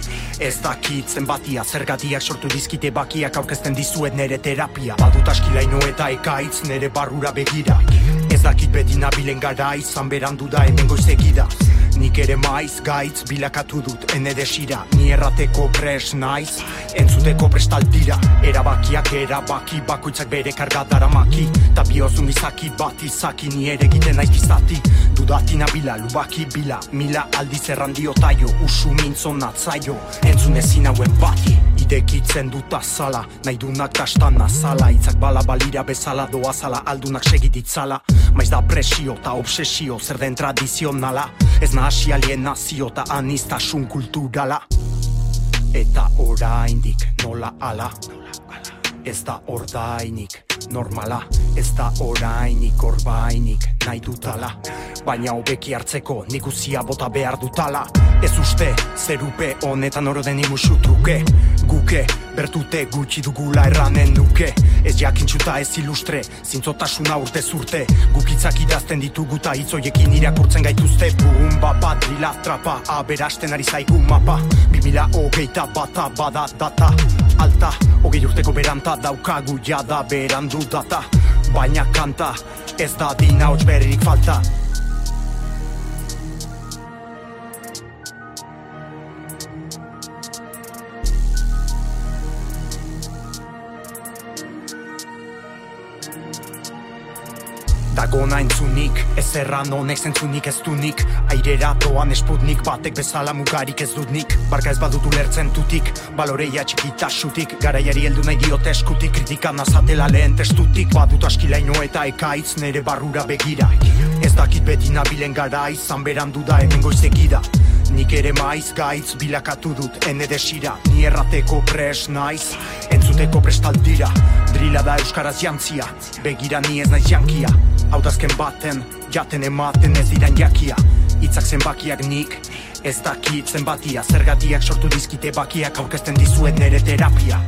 Speaker 21: ez dakit zenbatia Zergatiak sortu dizkite bakiak aurkezten dizuet nere terapia Badut askilaino eta ekaitz nere barrura begira Ez dakit beti nabilen gara izan berandu da hemen goizegida Nik ere maiz gaitz bilakatu dut ene desira. Ni errateko pres naiz, entzuteko prestaldira Erabakiak erabaki, bakoitzak bere karga daramaki. Ta biozun izaki bat izaki ni ere egiten naiz bizati Dudati nabila, lubaki bila, mila aldiz errandio taio. Usu mintzon atzaio, entzun ezin hauen bati Idekitzen dut azala, nahi dunak kastan azala. Itzak bala balira bezala doazala, aldunak segiditzala Maiz da presio eta obsesio, zer den tradizionala. Ez nahasi alienazio eta anistasun kulturala. Eta oraindik nola ala? Ez da ordainik normala Ez da orainik orbainik nahi dutala. Baina hobeki hartzeko nik uzia bota behar dutala. Ez uste zerupe honetan oro den imusu truke. Guke bertute gutxi dugula erranen nuke. Ez jakintxuta ez ilustre, zintzotasuna urte zurte. Gukitzak idazten ditugu ta hitzoiekin irakurtzen gaituzte. Bum, bapa, drila, trapa, aberasten ari zaigu mapa. Bimila hogeita bata bada data Alta, hogei urteko beranta daukagu jada berandu data Baina kanta, ez da dina hots falta Dagona entzunik, ez erran honek zentzunik ez dunik Airera doan esputnik, batek bezala mugarik ez dut nik. Barka ez badut ulertzen tutik, baloreia txikitasutik Garaiari heldu nahi diote eskutik, kritikan azatela lehen testutik. Badut askilaino eta ekaitz nere barrura begira. Ez dakit beti nabilen gara izan berandu da hemen goizegida Nik ere maiz gaitz bilakatu dut ene desira Ni errateko pres naiz, entzuteko prestaldira Drila da euskaraz jantzia, begira ni ez naiz jankia. Hautazken baten, jaten ematen ez diran jakia. Itzak zenbakiak nik, ez dakit zenbatia. Zergatiak sortu dizkite bakiak aurkezten dizuet nere terapia